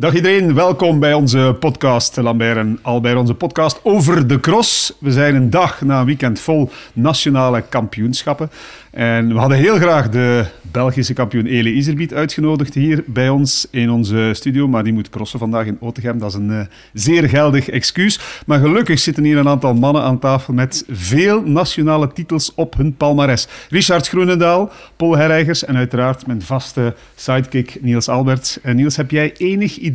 Dag iedereen, welkom bij onze podcast, Lambert en Albert, onze podcast over de cross. We zijn een dag na een weekend vol nationale kampioenschappen. En we hadden heel graag de Belgische kampioen Ele Iserbiet uitgenodigd hier bij ons in onze studio, maar die moet crossen vandaag in Otegem. Dat is een uh, zeer geldig excuus. Maar gelukkig zitten hier een aantal mannen aan tafel met veel nationale titels op hun palmares. Richard Groenendaal, Paul Herreigers en uiteraard mijn vaste sidekick Niels Albert. En Niels, heb jij enig idee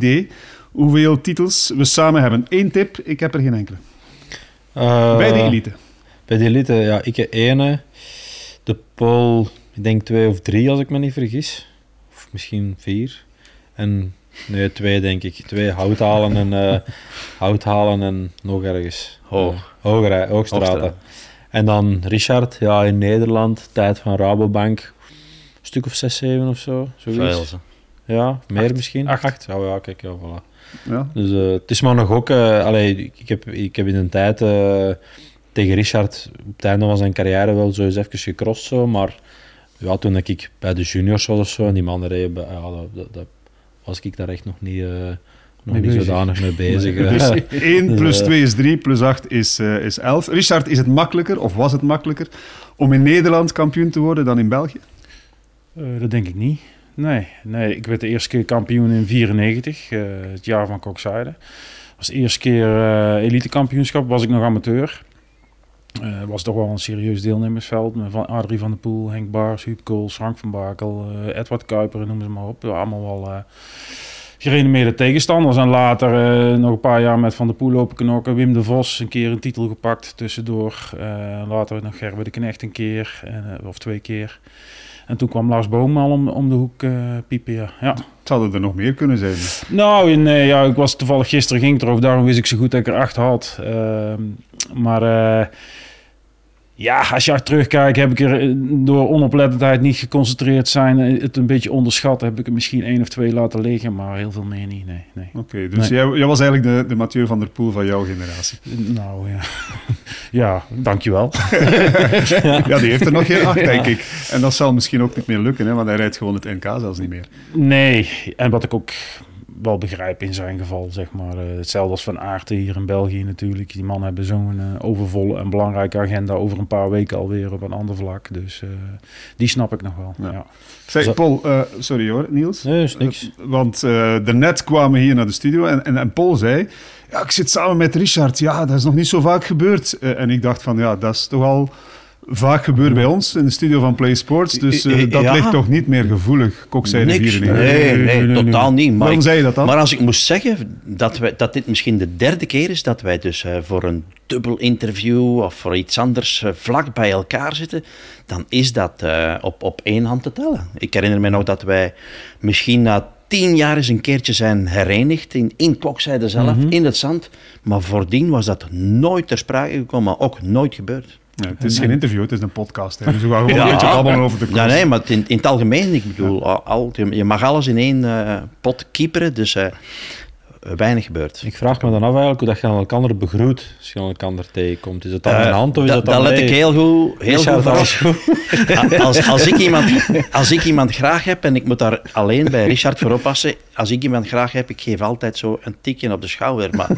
hoeveel titels we samen hebben? Eén tip, ik heb er geen enkele. Uh, bij de elite. Bij de elite, ja, ik heb ene. De Paul, ik denk twee of drie als ik me niet vergis. Of misschien vier. En nee, twee denk ik. Twee houthalen en, uh, houthalen en nog ergens. Hoog. Hoger, Hoogstraten. En dan Richard, ja, in Nederland, tijd van Rabobank. Een stuk of zes, zeven of zo. Zoiets. Veel, ja, meer misschien. Acht. Acht. Oh ja, kijk, ja, voilà. Ja. Dus uh, het is maar nog ook... Uh, allee, ik, heb, ik heb in een tijd uh, tegen Richard op het einde van zijn carrière wel zo eens even gecrossed, zo, maar ja, toen ik bij de juniors was of zo, en die mannen reden, ja, dat, dat, was ik daar echt nog niet, nog niet zodanig mee bezig. dus 1 plus 2 is 3, plus 8 is, is 11. Richard, is het makkelijker, of was het makkelijker, om in Nederland kampioen te worden dan in België? dat denk ik niet. Nee, nee, ik werd de eerste keer kampioen in 94, uh, eh, het jaar van Kokzijde. de eerste keer uh, elite kampioenschap, was ik nog amateur. Uh, was toch wel een serieus deelnemersveld. Van Adrie van der Poel, Henk Baars, Huub Kool, Frank van Bakel, Edward Kuiper, noem ze maar op. Allemaal wel gerenommeerde tegenstanders. En later nog een paar jaar met Van der Poel lopen knokken. Wim de Vos een keer een titel gepakt tussendoor. later nog Gerbe de Knecht een keer, of twee keer. En toen kwam Lars Boom al om, om de hoek uh, piepen. Ja. ja. Het zouden er nog meer kunnen zijn. Nou, nee, ja, ik was toevallig gisteren ging het erover. Daarom wist ik zo goed dat ik er acht had. Uh, maar uh, ja, als je terugkijkt, heb ik er eh, door onoplettendheid niet geconcentreerd zijn, eh, het een beetje onderschat. Heb ik er misschien één of twee laten liggen, maar heel veel meer niet. Nee, nee. Oké, dus Jij, jij, was eigenlijk de, de Mathieu van der Poel van jouw generatie. Nou ja, ja dankjewel. ja, die heeft er nog geen acht, denk ik. En dat zal misschien ook niet meer lukken, hè, want hij rijdt gewoon het NK zelfs niet meer. Nee, en wat ik ook wel begrijpen in zijn geval, zeg maar. Uh, hetzelfde als Van Aarten hier in België natuurlijk. Die mannen hebben zo'n uh, overvolle en belangrijke agenda over een paar weken alweer op een ander vlak. Dus uh, die snap ik nog wel. Ja. Zeg, Paul, sorry hoor, Niels. Nee, is niks. want daarnet kwamen we hier naar de studio en, en, en Paul zei... Ja, ik zit samen met Richard. Ja, dat is nog niet zo vaak gebeurd. en ik dacht van, ja, dat is toch al vaak gebeurt bij ons in de studio van Play Sports. Dus uh, dat ligt toch niet meer gevoelig, kokzijde Niks, nee, nee, nee, nee, totaal niet. Maar Waarom ik, zei je dat dan? Maar als ik moest zeggen dat, wij, dat dit misschien de derde keer is dat wij dus uh, voor een dubbel interview of voor iets anders uh, vlak bij elkaar zitten, dan is dat op, op één hand te tellen. Ik herinner me nog dat wij misschien na tien jaar eens een keertje zijn herenigd in, in Kokzijde zelf, mm -hmm. in het zand. Maar voordien was dat nooit ter sprake gekomen, maar ook nooit gebeurd. Het is geen interview, het is een podcast. Hè. Dus we gaan gewoon een beetje babbelen over de koers. Ja, nee, maar in, in het algemeen, ik bedoel, al, je mag alles in één uh, pot kieperen. Dus uh, weinig gebeurt. Ik vraag me dan af eigenlijk hoe dat je aan elkaar begroet als je aan elkaar tegenkomt. Is het dan uh, een hand of is dat, dan Dat let ik heel goed, heel goed als, als, ik iemand, als ik iemand graag heb en ik moet daar alleen bij Richard voor oppassen, als ik iemand graag heb, ik geef altijd zo een tikje op de schouder. Maar,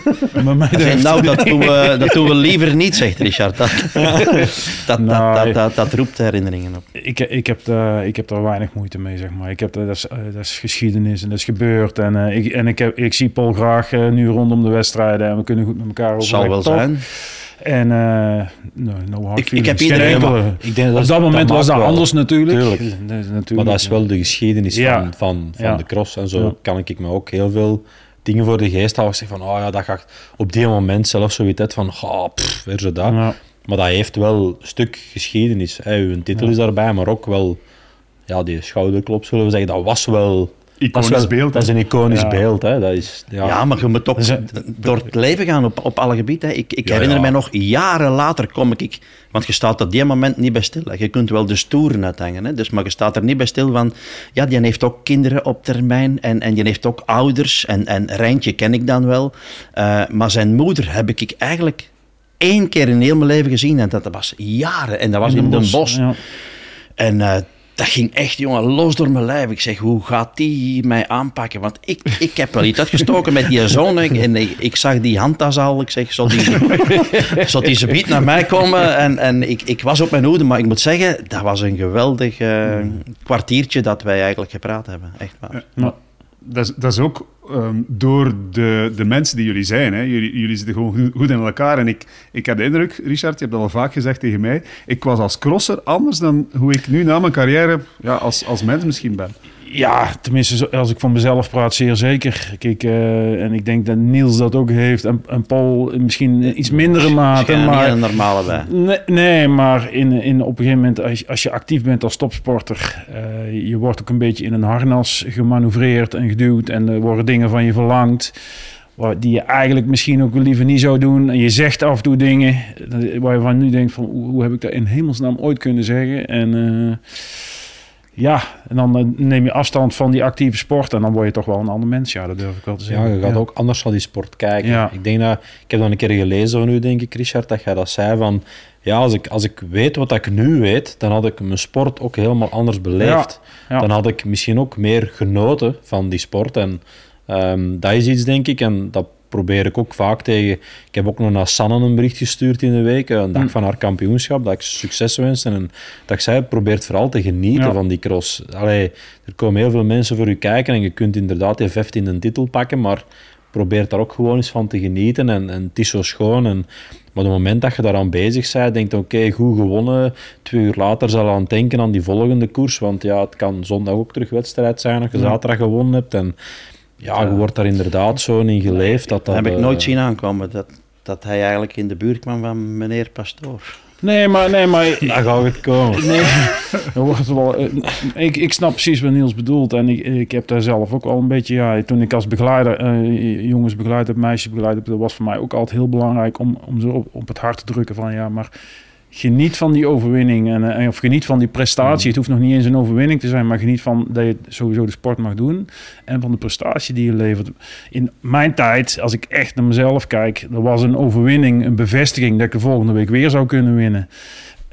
nou, dat doen, we, dat doen we liever niet, zegt Richard. Dat, dat, dat, dat, dat, roept herinneringen op. Ik, ik, heb, ik heb er weinig moeite mee, zeg maar. Ik heb, dat, is, dat is geschiedenis en dat is gebeurd. En, ik, en ik, heb, ik zie Paul graag uh, nu rondom de wedstrijden en we kunnen goed met elkaar over. Zal wel zijn. En uh, no, no hard ik, ik heb iedereen... Enkele, ik denk dat op dat moment dat was dat wel. anders natuurlijk. Tuurlijk. natuurlijk. Maar dat is wel de geschiedenis ja. van, van, van ja. de cross. En zo ja. kan ik me ook heel veel dingen voor de geest houden. Zeg van, oh ja, dat gaat op die moment zelf zoiets van, oh, pff, weer zo dat. Maar dat heeft wel een stuk geschiedenis. Hè. Uw titel is daarbij, maar ook wel ja, die schouderklop, zullen we zeggen. Dat was wel iconisch dat beeld. Dat is een iconisch ja. beeld. Hè. Dat is, ja. ja, maar je moet toch door het leven gaan op, op alle gebieden. Ik, ik herinner mij nog, jaren later kom ik... Want je staat op die moment niet bij stil. Je kunt wel de stoeren uithangen, hè. Dus, maar je staat er niet bij stil van... Ja, die heeft ook kinderen op termijn en, en die heeft ook ouders. En, en Rijntje ken ik dan wel. Uh, maar zijn moeder heb ik eigenlijk één keer in heel mijn leven gezien. En dat was jaren. En dat was in, in Den Bosch. En... Uh, dat ging echt, jongen, los door mijn lijf. Ik zeg, hoe gaat die mij aanpakken? Want ik, ik heb wel iets uitgestoken met die zoon. En ik, ik zag die handtas al. Ik zeg, zal die, zal die naar mij komen? En, en ik, ik was op mijn hoede. Maar ik moet zeggen, dat was een geweldig eh, kwartiertje dat wij eigenlijk gepraat hebben. Echt waar. Maar, Dat is, dat ook ehm, door de, de mensen die jullie zijn. Hè. Jullie, jullie zitten gewoon goed- goed in elkaar. En ik, ik heb de indruk, Richard, je hebt dat al vaak gezegd tegen mij. Ik was als crosser anders dan hoe ik nu na mijn carrière ja, als, als mens misschien ben. Ja, tenminste, als ik van mezelf praat, zeer zeker. Kijk, eh, en ik denk dat Niels dat ook heeft. En, en Paul misschien in iets mindere mate. Niet Maar, een normale bij. nee, nee, maar in, in, op een gegeven moment, als je, als je actief bent als topsporter, eh, je wordt ook een beetje in een harnas gemanoeuvreerd en geduwd. En er worden dingen van je verlangd. Die je eigenlijk misschien ook liever niet zou doen. En je zegt af en toe dingen eh, waar je van nu denkt van hoe, heb ik dat in hemelsnaam ooit kunnen zeggen. En eh, ja, en dan eh, neem je afstand van die actieve sport en dan word je toch wel een ander mens. Ja, dat durf ik wel te Ja, zeggen. je gaat ook anders naar die sport kijken. Ja. Ik denk dat, ik heb dan een keer gelezen van u, denk ik, Richard, dat jij dat zei van, ja, als ik, als ik weet wat ik nu weet, dan had ik mijn sport ook helemaal anders beleefd. Ja, ja. Dan had ik misschien ook meer genoten van die sport. En ehm, dat is iets, denk ik, en dat probeer ik ook vaak tegen. Ik heb ook nog naar Sanne een bericht gestuurd in de week, een dag Hm. van haar kampioenschap, dat ik ze succes wens. En dat ik zei, probeert vooral te genieten Ja. van die cross. Allee, er komen heel veel mensen voor u kijken en je kunt inderdaad die 15e titel pakken, maar probeer daar ook gewoon eens van te genieten. En, en het is zo schoon. En, maar op het moment dat je daaraan bezig bent, denkt oké, goed gewonnen. Twee uur later zal je aan het denken aan die volgende koers. Want ja, het kan zondag ook terug wedstrijd zijn als je zaterdag gewonnen hebt. En ja, je wordt daar inderdaad zo in geleefd. Dat, Dat heb ik eh, nooit zien aankomen, dat, dat hij eigenlijk in de buurt kwam van meneer Pastoor. Nee, maar, nee, maar Daar gaat het komen. Nee, wordt wel, eh, ik, ik snap precies wat Niels bedoelt. En ik, ik heb daar zelf ook al een beetje... Ja, toen ik als begeleider eh, jongens begeleid heb, meisjes begeleid heb... dat was voor mij ook altijd heel belangrijk om, om ze op, op het hart te drukken van... ja, maar geniet van die overwinning. En, eh, of geniet van die prestatie. Het hoeft nog niet eens een overwinning te zijn... maar geniet van dat je sowieso de sport mag doen... en van de prestatie die je levert. In mijn tijd, als ik echt naar mezelf kijk... er was een overwinning, een bevestiging... dat ik de volgende week weer zou kunnen winnen...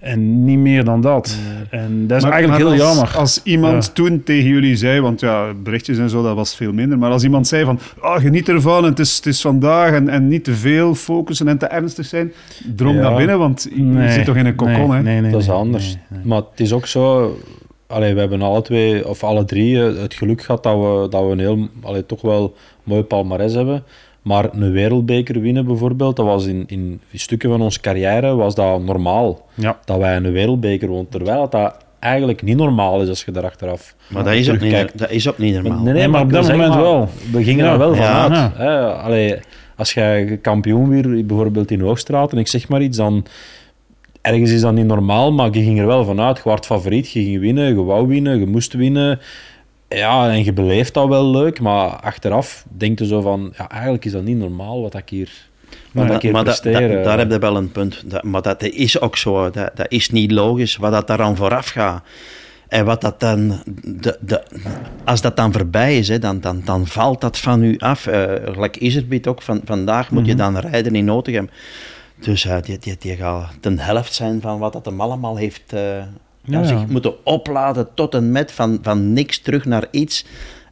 En niet meer dan dat. En dat is Maar- eigenlijk maar heel als, jammer. Als iemand Ja. toen tegen jullie zei, want ja, berichtjes en zo, dat was veel minder. Maar als iemand zei van, oh, geniet ervan, en het is, het is vandaag en, en niet te veel focussen en te ernstig zijn, drong Ja. dat binnen, want je Nee, zit toch in een kokon, nee, hè? nee, nee, dat is nee, anders. nee, nee. Maar het is ook zo. Allee, we hebben alle twee, of alle drie, eh, het geluk gehad dat we, dat we een heel, allee, toch wel mooi palmarès hebben. Maar een wereldbeker winnen bijvoorbeeld, dat was in, in stukken van onze carrière was dat normaal. Ja. Dat wij een wereldbeker wonnen. Terwijl dat eigenlijk niet normaal is als je daar achteraf Maar dat is, ook niet, dat is ook niet normaal. Nee, Nee, maar op dat moment wel. We gingen Ja. er wel Ja. vanuit. Ja. Allee, als jij kampioen weer, bijvoorbeeld in Hoogstraat, en ik zeg maar iets, dan ergens is dat niet normaal, maar je ging er wel vanuit. Je werd favoriet, je ging winnen, je wou winnen, je moest winnen. Ja, en je beleeft dat wel leuk, maar achteraf denk je zo van, ja, eigenlijk is dat niet normaal wat ik hier, maar dat, presteer. dat- eh. daar heb je wel een punt. Maar dat is ook zo. Dat, dat is niet logisch wat dat daaraan vooraf gaat. En wat dat dan, de, de, als dat dan voorbij is, hè, dan, dan, dan valt dat van u af. Uh, like Iserbiet ook, van, vandaag moet je dan rijden in Nottingham. Dus eh, die, die, die gaat de helft zijn van wat dat hem allemaal heeft eh, Ja, zich moeten opladen tot en met van, van niks terug naar iets.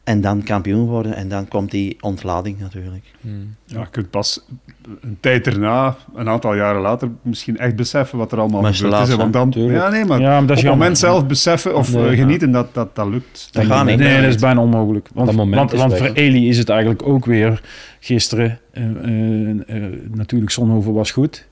En dan kampioen worden en dan komt die ontlading natuurlijk. Hmm. Ja, je kunt pas een tijd erna, een aantal jaren later, misschien echt beseffen wat er allemaal Maar is gebeurd is. hè, Want dan, Tuurlijk. ja, nee, maar Ja, maar dat op het jammer. moment zelf beseffen of Nee, ja. genieten, dat, dat, dat lukt. Dat gaat niet. Nee, dat is bijna onmogelijk. Want, Dat moment want, voor. Eli is het eigenlijk ook weer gisteren. eh, eh, eh, natuurlijk, Zonhoven was goed.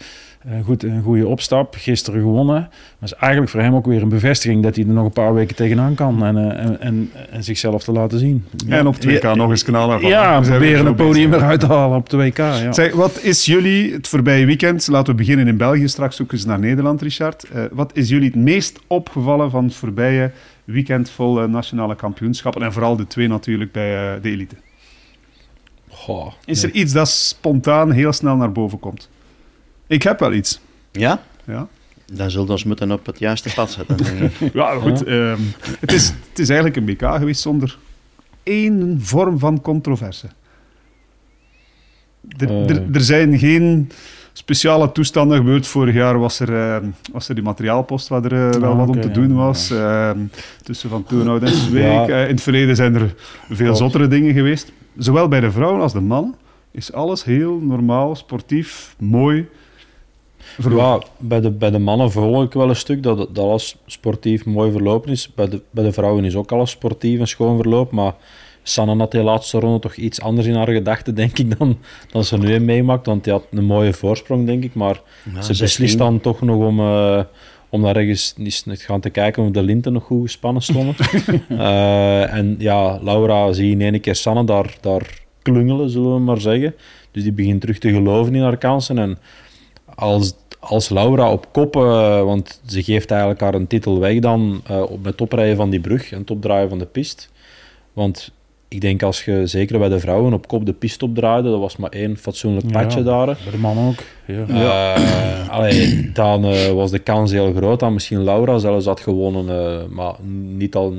Eh, goed. Een goede opstap. Gisteren gewonnen. Maar is eigenlijk voor hem ook weer een bevestiging dat hij er nog een paar weken tegenaan kan. En, eh, en, en, en zichzelf te laten zien. En op 2K Ja, nog eens knallen. van, Ja, we proberen een podium bezig. eruit te halen op de WK. Ja. Zeg, wat is jullie het voorbije weekend? Laten we beginnen in België, straks zoeken ze naar Nederland, Richard. Eh, wat is jullie het meest opgevallen van het voorbije weekend vol nationale kampioenschappen? En vooral de twee natuurlijk bij eh, de elite. Goh, Is er iets dat spontaan heel snel naar boven komt? Ik heb wel iets. Ja? Ja, Dan zullen we ons moeten op het juiste pad zetten. ja goed. ehm, het, is, het is eigenlijk een BK geweest zonder één vorm van controverse. Er, Eh. er, er zijn geen speciale toestanden gebeurd. Vorig jaar was er, eh, was er die materiaalpost waar er eh, wel Ah, wat om te doen ja. was. Eh, tussen Van Toornhout en Zweek. Ja. Eh, in het verleden zijn er veel Klopt. zottere dingen geweest. Zowel bij de vrouwen als de mannen is alles heel normaal, sportief, mooi. Ja, bij de, bij de mannen volg ik wel een stuk dat, dat alles sportief mooi verlopen is. Bij de, bij de vrouwen is ook alles sportief en schoon verlopen. Maar Sanne had die laatste ronde toch iets anders in haar gedachten, denk ik, dan, dan ze nu meemaakt. Want die had een mooie voorsprong, denk ik. Maar ze 16. beslist dan toch nog om, eh, om daar ergens eens te gaan te kijken of de linten nog goed gespannen stonden. Eh, en ja, Laura zie je in één keer Sanne daar, daar klungelen, zullen we maar zeggen. Dus die begint terug te geloven in haar kansen. En als, als Laura op kop, eh, want ze geeft eigenlijk haar een titel weg dan eh, op met oprijden van die brug en het opdraaien van de pist. Want ik denk als je zeker bij de vrouwen op kop de pist opdraaide, dat was maar één fatsoenlijk Ja, padje daar. Bij de mannen ook. Ja. Eh, allee, dan was de kans heel groot dat misschien Laura zelfs had gewonnen. eh, maar niet al,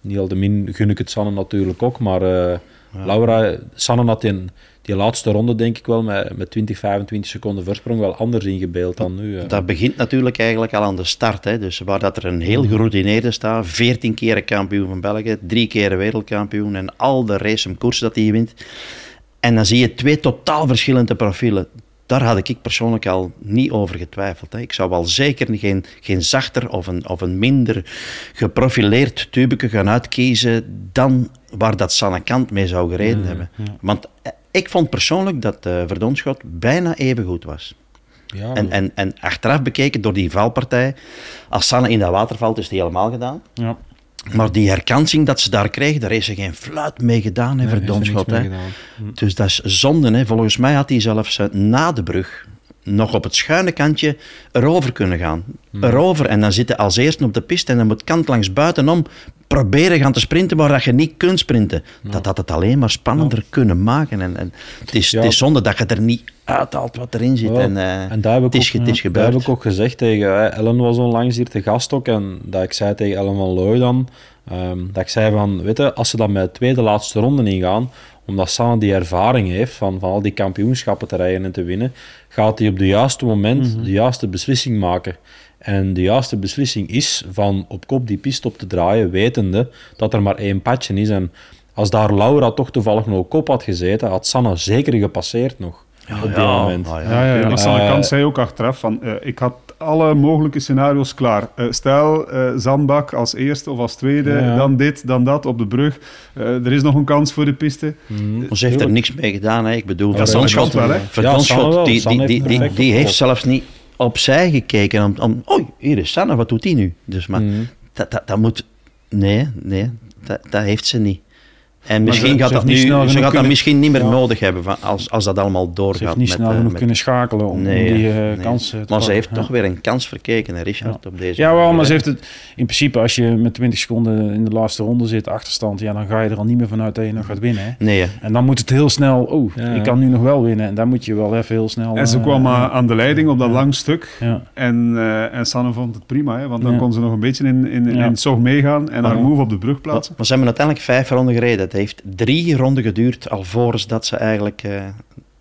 niet al de min gun ik het Sanne natuurlijk ook. Maar eh, Laura, Sanne had in die laatste ronde denk ik wel met, met 20, 25 seconden voorsprong wel anders ingebeeld dan nu. Dat begint natuurlijk eigenlijk al aan de start. Hè. Dus waar dat er een heel geroutineerde staat, 14 keer kampioen van België, drie keer wereldkampioen en al de race en koers dat hij wint. En dan zie je twee totaal verschillende profielen. Daar had ik persoonlijk al niet over getwijfeld. Hè. Ik zou wel zeker geen, geen zachter of een, of een minder geprofileerd tubeke gaan uitkiezen dan waar dat Sanne Kant mee zou gereden hebben. Want eh, ik vond persoonlijk dat uh, Verdonschot bijna even goed was. ja, En, en, en achteraf bekeken door die valpartij, als Sanne in dat water valt, is het helemaal gedaan. Ja. Maar die herkansing dat ze daar kreeg, daar heeft ze geen fluit mee gedaan, hè, nee, er Verdonschot. hè. gedaan. Dus dat is zonde. Hè. Volgens mij had hij zelfs eh, na de brug nog op het schuine kantje erover kunnen gaan. Erover. En dan zitten als eerste op de piste en dan moet kant langs buitenom proberen gaan te sprinten waar dat je niet kunt sprinten. Dat had het alleen maar spannender kunnen maken. En, en het, is, Ja. het is zonde dat je er niet uithaalt wat erin zit. En, en daar heb ik het is, ook, is Daar heb ik ook gezegd tegen Ellen was onlangs hier te gast ook en dat ik zei tegen Ellen van Looy dan ehm, dat ik zei van weet je, als ze dan met de tweede laatste ronde ingaan omdat Sanne die ervaring heeft van, van al die kampioenschappen te rijden en te winnen gaat hij op het juiste moment de juiste beslissing maken. En de juiste beslissing is van op kop die piste op te draaien wetende dat er maar één padje is. En als daar Laura toch toevallig nog op kop had gezeten had Sanne zeker gepasseerd nog op die Ja, moment ah, ja. Ja, ja, ja. Eh, Kant zei ook achteraf van, eh, ik had alle mogelijke scenario's klaar. Eh, stel, eh, Zandbak als eerste of als tweede, Ja. dan dit, dan dat op de brug. Eh, er is nog een kans voor de piste. Maar ze heeft er niks mee gedaan. Hè. Ik bedoel, Ja, Verdonschot, Sanne wel, hè? Ja, die, die, heeft die, die, heeft zelfs niet opzij gekeken. Om, om, oei, hier is Sanne, wat doet die nu? Dus, maar Mhm. dat, dat, dat moet... Nee, nee, dat, dat heeft ze niet. En ze- misschien ze gaat dat nu, gaat dat kunnen- misschien niet meer Ja. nodig hebben van, als, als dat allemaal doorgaat. Ze heeft niet met, snel eh, genoeg met- kunnen schakelen om Nee, die eh, nee. kansen te Maar ze heeft Ja. toch weer een kans verkeken, hè, Richard, op deze Ja, wel, maar ze heeft het in principe, als je met 20 seconden in de laatste ronde zit, achterstand, ja, dan ga je er al niet meer vanuit dat je nog gaat winnen. Hè. Nee, hè. En dan moet het heel snel, oh, Ja. ik kan nu nog wel winnen. En dan moet je wel even heel snel. En ze eh, kwam eh, eh, aan de leiding op dat lang stuk. Ja, En, eh, en Sanne vond het prima, hè, want dan Ja. kon ze nog een beetje in, in, in Ja. het zog meegaan en haar Ja. move op de brug Maar, plaatsen. maar ze hebben uiteindelijk vijf ronden gereden. Heeft drie ronden geduurd alvorens dat ze eigenlijk eh,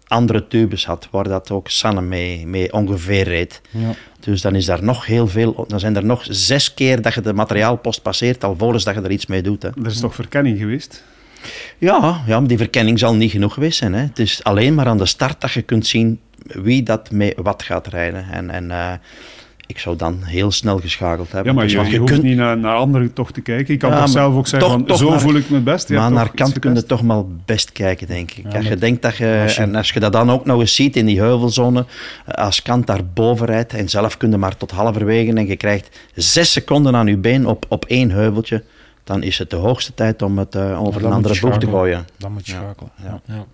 andere tubes had, waar dat ook Sanne mee, mee ongeveer reed. ja. Dus dan, is daar nog heel veel, dan zijn er nog zes keer dat je de materiaalpost passeert, alvorens dat je er iets mee doet. Hè. Er is toch verkenning geweest? Ja, ja, maar die verkenning zal niet genoeg geweest zijn. Hè. Het is alleen maar aan de start dat je kunt zien wie dat mee wat gaat rijden. En, en eh, ik zou dan heel snel geschakeld hebben. Ja, maar Dus je, hoeft kunt- niet naar, naar anderen toch te kijken. Je kan Ja, toch zelf ook zeggen toch- van, toch zo naar- voel ik me het best. Je maar naar kant kun je toch maar best kijken, denk ik. als je denkt dat je, als En als je dat dan ook nog eens ziet in die heuvelzone, eh, als kant daar boven rijdt en zelf kun je maar tot halverwege en je krijgt zes seconden aan je been op, op één heuveltje, dan is het de hoogste tijd om het eh, over een andere boeg te gooien. Dan moet je Ja. schakelen. Ja. Ja. Ja.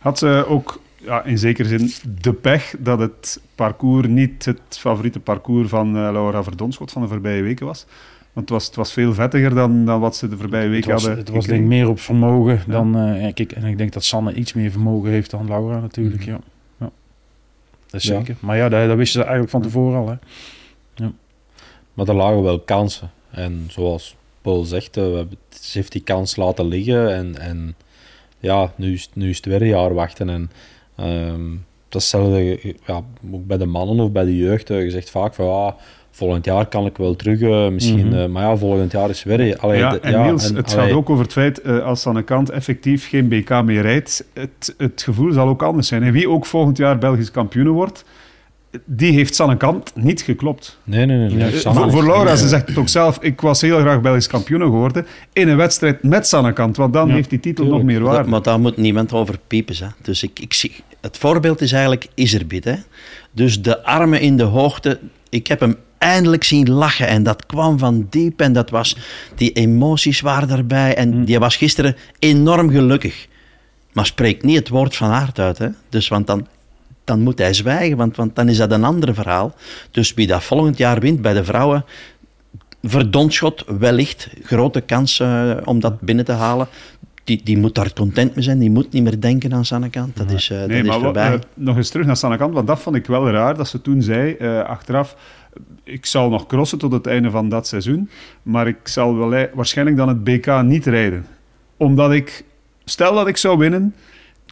Had ze ook ja, in zekere zin de pech dat het parcours niet het favoriete parcours van eh, Laura Verdonschot van de voorbije weken was? Want het was, het was veel vettiger dan, dan wat ze de voorbije Het weken was, hadden het was denk ik meer op vermogen dan. eh, ja, kijk, en ik denk dat Sanne iets meer vermogen heeft dan Laura natuurlijk. Mhm. Ja. Ja. Dat is Ja. zeker. Maar ja, dat, dat wisten ze eigenlijk van tevoren al. Hè. Maar er lagen wel kansen. En zoals Paul zegt, eh, we hebben, ze heeft die kans laten liggen. En, en ja, nu is, nu is het weer een jaar wachten. En ehm, dat is hetzelfde, ja, ook bij de mannen of bij de jeugd. eh, Je zegt vaak van, ja, volgend jaar kan ik wel terug, eh, misschien. Mhm. eh, maar ja, volgend jaar is weer... Allee, ja, de- en Niels, en- het allee, gaat ook over het feit, eh, als aan de kant effectief geen BK meer rijdt, het, het gevoel zal ook anders zijn. En wie ook volgend jaar Belgisch kampioen wordt, die heeft Sanne Kant niet geklopt. Nee, nee, nee. nee. Ja, Eh, Sanne voor, Laura, ze zegt het ook zelf, ik was heel graag Belgisch kampioen geworden in een wedstrijd met Sanne Kant, want dan Ja, heeft die titel tuurlijk. nog meer Dat- waarde. maar daar moet niemand over piepen. Hè. Dus ik, ik zie, het voorbeeld is eigenlijk Iserbit. Hè. Dus de armen in de hoogte. Ik heb hem eindelijk zien lachen en dat kwam van diep en dat was, die emoties waren erbij en die was gisteren enorm gelukkig. Maar spreekt niet het woord van aard uit. Hè. Dus want dan, dan moet hij zwijgen, want, want dan is dat een ander verhaal. Dus wie dat volgend jaar wint bij de vrouwen, verdonschot wellicht, grote kans eh, om dat binnen te halen. Die, die moet daar content mee zijn, die moet niet meer denken aan zijn kant. Dat is, Nee, dat is maar wat- voorbij. eh, nog eens terug naar Sanne Kant, want dat vond ik wel raar dat ze toen zei, eh, achteraf, ik zal nog crossen tot het einde van dat seizoen, maar ik zal wel, waarschijnlijk dan het BK niet rijden. Omdat ik, stel dat ik zou winnen,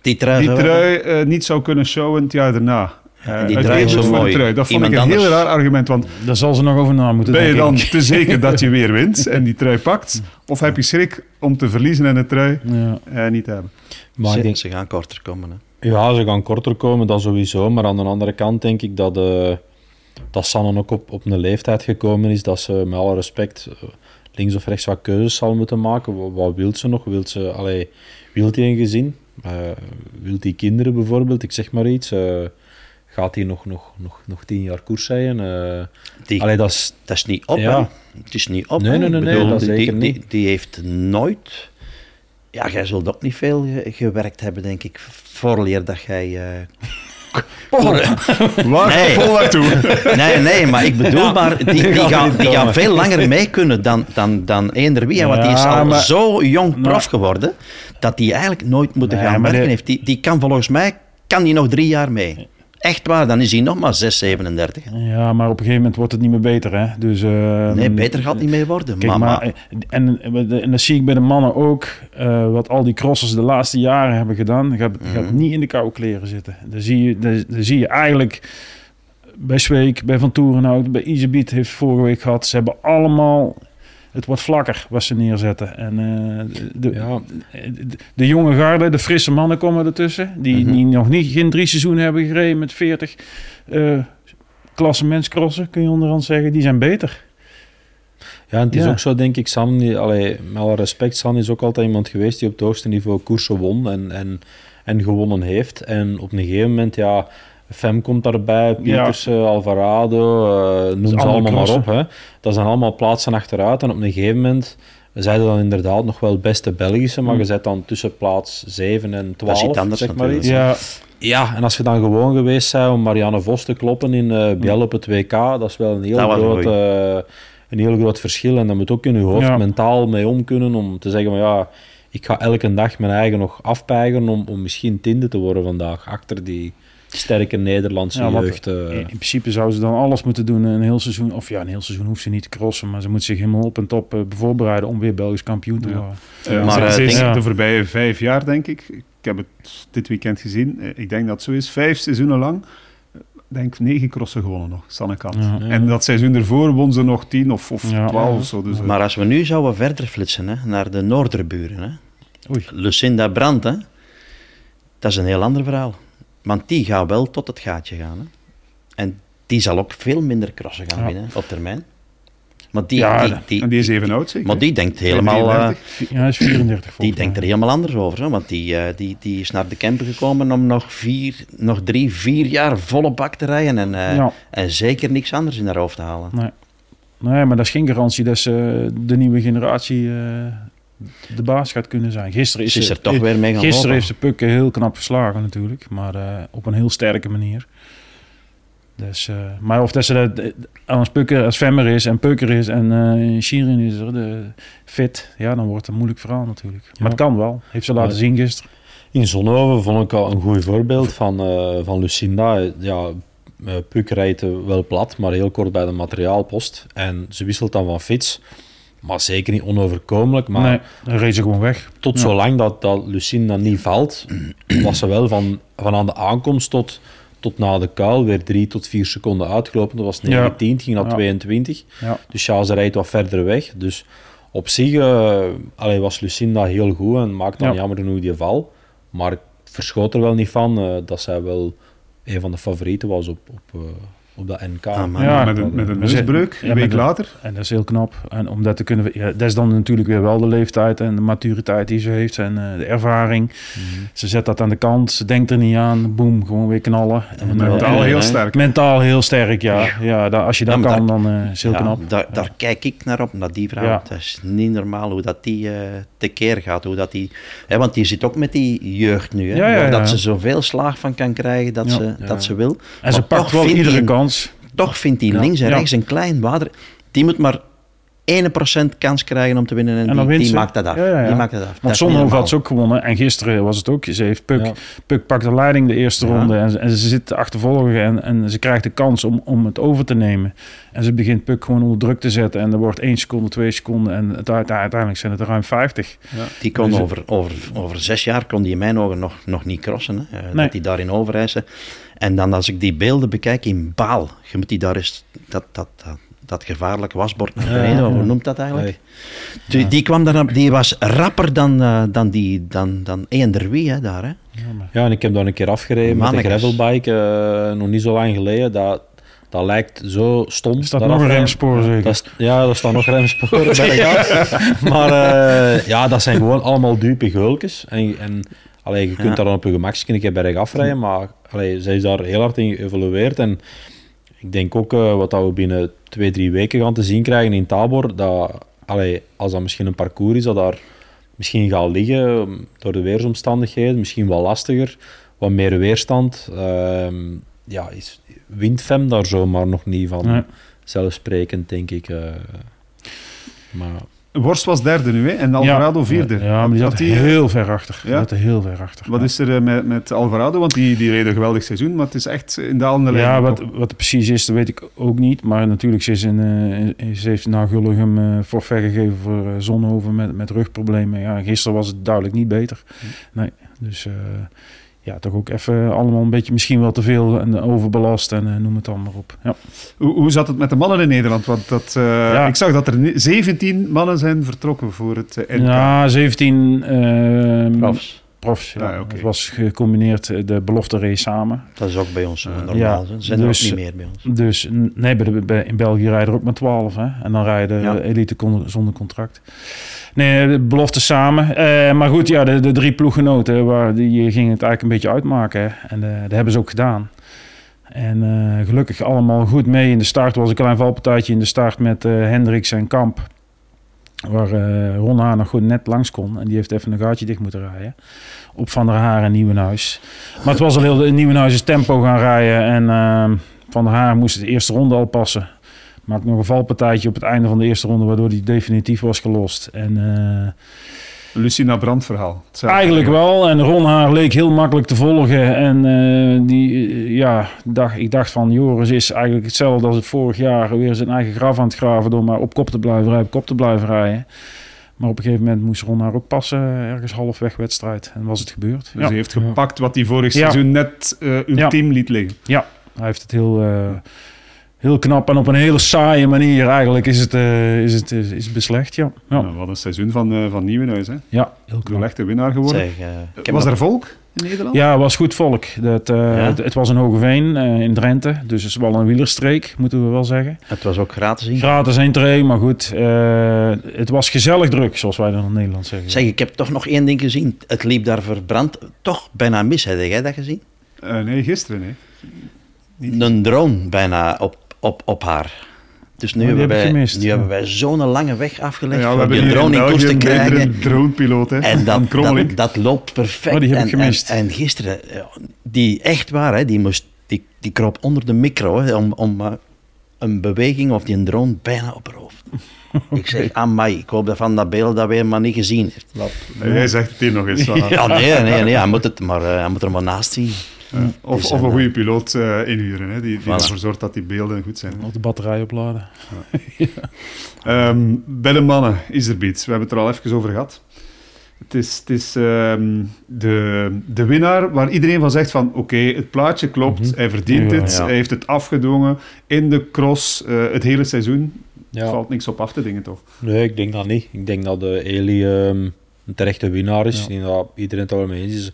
die trui, die trui niet zou kunnen showen het jaar daarna. En die trui is uit zo mooi. trui. Dat vond Iemand ik een heel raar argument, want Daar zal ze nog over na moeten ben je denken. dan te zeker dat je weer wint en die trui pakt? Of heb je schrik om te verliezen en de trui Ja. eh, niet te hebben? Maar ze, ik denk, ze gaan korter komen. Hè. Ja, ze gaan korter komen, dat sowieso. Maar aan de andere kant denk ik dat, eh dat Sanne ook op, op een leeftijd gekomen is dat ze met alle respect eh, links of rechts wat keuzes zal moeten maken. Wat, wat wil ze nog? Wilt ze, allee, wilt hij een gezin? Eh wilt hij kinderen bijvoorbeeld? Ik zeg maar iets. Eh, gaat hij nog, nog, nog, nog tien jaar koers rijden? Eh, Die, allee, dat is... dat is niet op. Ja. Het is niet op. Nee, nee, nee, nee, bedoel, dat die, zeker niet. die heeft nooit... Ja, jij zult ook niet veel ge- gewerkt hebben, denk ik, voorleer dat jij... eh, Waar? Nee. Nee, nee, maar ik bedoel maar, die, die, gaan, die gaan veel langer mee kunnen dan, dan, dan eender wie. Want die is al maar- zo jong prof geworden, dat die eigenlijk nooit moeten Nee, gaan werken heeft. Die, die kan volgens mij, kan die nog drie jaar mee. Echt waar, dan is hij nog maar 6, 37. hè. ja, maar op een gegeven moment wordt het niet meer beter. Hè? Dus, eh, Nee, beter gaat het niet meer worden. Kijk, maar, eh, en, en, dat zie ik bij de mannen ook. eh, wat al die crossers de laatste jaren hebben gedaan. Gaat, gaat Mhm. niet in de koude kleren zitten. Dan zie je, dan, dan zie je eigenlijk bij Zweek, bij Van Toerenhout, bij Isebiet heeft vorige week gehad. Ze hebben allemaal... Het wordt vlakker wat ze neerzetten. En eh, de, Ja, de, de jonge garde, de frisse mannen komen ertussen. Die, Mhm. die nog niet, geen drie seizoenen hebben gereden met 40 eh klassementscrossen, kun je onderhand zeggen. Die zijn beter. Ja, en het is Ja. ook zo, denk ik, San, die- allee, met alle respect, San is ook altijd iemand geweest die op het hoogste niveau koersen won en, en, en gewonnen heeft. En op een gegeven moment, ja, Fem komt daarbij, Pieters, eh, Alvarado, eh, noem ze allemaal maar op. Hè. Dat zijn allemaal plaatsen achteruit. En op een gegeven moment zeiden dan inderdaad nog wel beste Belgische, maar Mm. je zet dan tussen plaats 7 en 12, iets anders zeg maar iets. Ja, Ja, en als je dan gewoon geweest bent om Marianne Vos te kloppen in eh Biel op het WK, dat is wel een heel, Dat groot, eh, een heel groot verschil. En daar moet ook in je hoofd Ja. mentaal mee om kunnen om te zeggen van ja, ik ga elke dag mijn eigen nog afpijgen om, om misschien tiende te worden vandaag, achter die sterke Nederlandse Ja, jeugd. eh. in, in principe zou ze dan alles moeten doen een heel seizoen. Of ja, een heel seizoen hoeft ze niet te crossen. Maar ze moet zich helemaal op en top eh, voorbereiden om weer Belgisch kampioen te Ja. worden. Eh, Maar, ze- eh, is de voorbije vijf jaar, denk ik. Ik heb het dit weekend gezien. Eh, Ik denk dat het zo is. Vijf seizoenen lang. eh, denk negen crossen gewonnen nog, Sanne Kant. Ja. Ja. En dat seizoen ervoor won ze nog tien of, of Ja. twaalf Ja. of zo. Dus, eh, maar als we nu zouden verder flitsen hè, naar de Noorderburen. Hè. Oei. Lucinda Brandt, hè. dat is een heel ander verhaal. Want die gaat wel tot het gaatje gaan. Hè. En die zal ook veel minder crossen gaan Ja. winnen op termijn. Maar die, Ja, die, en die is even oud, zeker? maar die denkt helemaal... eh, 33. Ja, hij is 34 Die denkt er helemaal anders over. Hè? Want die, eh, die, die is naar de camper gekomen om nog, vier, nog drie, vier jaar volle bak te rijden. En, eh, Ja. en zeker niks anders in haar hoofd te halen. Nee. nee, maar dat is geen garantie dat ze de nieuwe generatie de baas gaat kunnen zijn. Gisteren is Ze er toch weer mee gaan Gisteren lopen. heeft ze Pukken heel knap verslagen natuurlijk, maar eh, op een heel sterke manier. Dus, eh, maar of dat ze dat, eh, als Pukker, als Vemmer is en Pukker is en eh Shirin is er de, fit, ja, dan wordt het een moeilijk verhaal natuurlijk. Maar het kan wel, heeft ze laten Ja. zien gisteren. In Zonhoven vond ik al een goed voorbeeld van, eh, van Lucinda. Ja, Puk rijdt wel plat, maar heel kort bij de materiaalpost. En ze wisselt dan van fiets. Maar zeker niet onoverkomelijk. Maar nee, dan reed ze gewoon weg. tot Ja. zolang dat, dat Lucinda niet valt, was ze wel van, van aan de aankomst tot, tot na de kuil weer drie tot vier seconden uitgelopen. Dat was 19, Ja. ging naar Ja. 22. Ja. Dus Charles rijdt wat verder weg. Dus op zich eh, allee, was Lucinda heel goed en maakte dan Ja. jammer genoeg die val. Maar ik verschoot er wel niet van eh, dat zij wel een van de favorieten was op, op, eh, op dat NK. Ah, man. Ja, met, een, met een ja, een week later. En dat is heel knap. En om dat te kunnen... Ja, dat is dan natuurlijk weer wel de leeftijd en de maturiteit die ze heeft en eh, de ervaring. Ze zet dat aan de kant, ze denkt er niet aan. Boom, gewoon weer knallen. En, eh, Mentaal Ja, heel sterk. Mentaal heel sterk, ja. ja da- als je dat kan, daar- dan eh, is heel Ja, knap. Daar, daar kijk ik naar op, naar die vrouw. Ja. Dat is niet normaal hoe dat die eh tekeer gaat. Hoe dat die, hè, want die zit ook met die jeugd nu. Hè, Ja, ja, waar ja. Dat ze zoveel slaag van kan krijgen dat, Ja. ze, Ja. dat ze wil. En ze pakt wel iedere die- kans. Toch vindt hij Ja. links en rechts een klein water. Die moet maar 1% kans krijgen om te winnen. En, En dan die, die maakt dat af. Ja, ja, ja. Die maakt dat af. Want normaal. had ze ook gewonnen. En gisteren was het ook. Ze heeft Puk, Ja. Puk pakt de leiding de eerste ronde. En, ze- en ze zit te achtervolgen. En, en ze krijgt de kans om, om het over te nemen. En ze begint Puk gewoon onder druk te zetten. En er wordt 1 seconde, 2 seconden. En het, uiteindelijk zijn het er ruim 50. Die kon Dus- over, over, over zes jaar kon die in mijn ogen nog, nog niet crossen. Hè. Nee. Dat hij daarin overreizen. En dan als ik die beelden bekijk in Baal, je moet die daar eens, dat, dat, dat, dat gevaarlijk wasbord naar beneden, Ja. hoe noemt dat eigenlijk? Die, die, kwam daar, die was rapper dan, eh, dan, die, dan, dan eender wie hè, daar. Hè. Ja, en ik heb dan een keer afgereden met een gravelbike, eh, nog niet zo lang geleden. Dat, dat lijkt zo stom. Er staat dat nog een afrijden. remspoor zeker. Dat is, ja, er staan nog remsporen bij de gas. Maar eh, ja, dat zijn gewoon allemaal dupe geulkes. En, en allee, je kunt Ja. daar dan op je gemakje een keer berg afrijden, maar allee, zij is daar heel hard in geëvolueerd. En ik denk ook eh, wat dat we binnen twee, drie weken gaan te zien krijgen in Tabor, dat allee, als dat misschien een parcours is dat daar misschien gaat liggen um, door de weersomstandigheden, misschien wel lastiger, wat meer weerstand. Ehm, ja, is, wint Fem daar zomaar nog niet van. Nee. Zelfsprekend, denk ik. eh. maar Worst was derde nu, hè? en Alvarado vierde. Ja, maar die zat die, eh, heel ver achter. Die ja? zat er heel ver achter. Wat is er eh, met, met Alvarado? Want die, die reed een geweldig seizoen, maar het is echt in dalende lijn. Ja, wat, wat het precies is, dat weet ik ook niet. Maar natuurlijk, ze, is in, ze heeft naar Gulligem eh forfait gegeven voor Zonhoven met, met rugproblemen. Ja, gisteren was het duidelijk niet beter. Nee, dus ja, toch ook even allemaal een beetje misschien wel te veel en overbelast en eh, noem het dan maar op. Ja. Hoe, hoe zat het met de mannen in Nederland? Want dat, eh, Ja. ik zag dat er ni- 17 mannen zijn vertrokken voor het eh, NK. Ja, 17 eh, Profs. profs. Ja. Ah, oké. Het was gecombineerd de belofte race samen. Dat is ook bij ons normaal. Ja, zijn er dus- ook niet meer bij ons. Dus nee, bij de, bij, in België rijden er ook maar 12. Hè? En dan rijden de elite con- zonder contract. Nee, belofte samen. Eh, maar goed, ja, de, de drie ploeggenoten waar, die gingen het eigenlijk een beetje uitmaken. En eh, dat hebben ze ook gedaan. En eh, gelukkig allemaal goed mee. In de start was een klein valpartijtje in de start met Hendricks en Kamp. Waar Ron Haar nog goed net langs kon. En die heeft even een gaatje dicht moeten rijden. Op Van der Haar en Nieuwenhuis. Maar het was al heel... Nieuwenhuis is tempo gaan rijden. En eh, Van der Haar moest de eerste ronde al passen. Maakte nog een valpartijtje op het einde van de eerste ronde. Waardoor hij definitief was gelost. En... eh, Lucina Brandt verhaal. Hetzelfde. Eigenlijk wel. En Ron Haar leek heel makkelijk te volgen. En eh, die, eh, ja, dacht, ik dacht van Joris is eigenlijk hetzelfde als het vorig jaar. Weer zijn eigen graf aan het graven door maar op kop te blijven rijden, op kop te blijven rijden. Maar op een gegeven moment moest Ron Haar ook passen, ergens halfweg wedstrijd. En was het gebeurd. Dus Ja. hij heeft gepakt wat hij vorig Ja. seizoen net eh ultiem liet liggen. Hij heeft het heel, eh, heel knap en op een hele saaie manier eigenlijk is het, eh, is het, is, het beslecht. Ja, ja. Nou, wat een seizoen van, eh van Nieuwenhuis. Hè? ja heel Een knap. echte winnaar geworden. Zeg, eh, Was nog- er volk in Nederland? Ja, het was goed volk. Dat, eh, Ja? het, het was in Hogeveen eh, in Drenthe. Dus het is wel een wielerstreek, moeten we wel zeggen. Het was ook gratis in. Gratis entree, maar goed. eh, het was gezellig druk, zoals wij dan in Nederland zeggen. Zeg, ik heb toch nog één ding gezien. Het liep daar verbrand. Toch bijna mis. Heb jij dat gezien? Eh, nee, gisteren. Nee. Niet. Een drone bijna op, op, op haar. Dus nu, Oh, die hebben, wij, nu ja. hebben wij zo'n lange weg afgelegd Ja, we om hebben die drone in koers te een krijgen. betere dronepiloot. Hè? En dat, dat, dat loopt perfect. Oh, die heb ik en, gemist. En, en gisteren, ja, die echt waar, hè, die, moest, die, die kroop onder de micro hè, om, om eh, een beweging of die een drone bijna op haar hoofd. Ik zeg, amai, ik hoop dat van dat beeld dat weer maar niet gezien heeft. Nee, Jij zegt het hier nog eens. Ja, nee, nee, nee, hij moet, het maar, eh, hij moet er maar naast zien. Ja. Of, of een eh, goede piloot eh, inhuren, hè, die, die Voilà. ervoor zorgt dat die beelden goed zijn. Op de batterij opladen. Ehm, bij de mannen, Iserbeat, we hebben het er al even over gehad. Het is, het is ehm, de, de winnaar waar iedereen van zegt van oké, het plaatje klopt, Mhm. hij verdient Ja, het, ja. hij heeft het afgedwongen in de cross eh, het hele seizoen. Er Ja. valt niks op af te dingen toch? Nee, ik denk dat niet. Ik denk dat de Eli ehm, een terechte winnaar is. Ja. Ik denk dat iedereen het er wel mee eens is.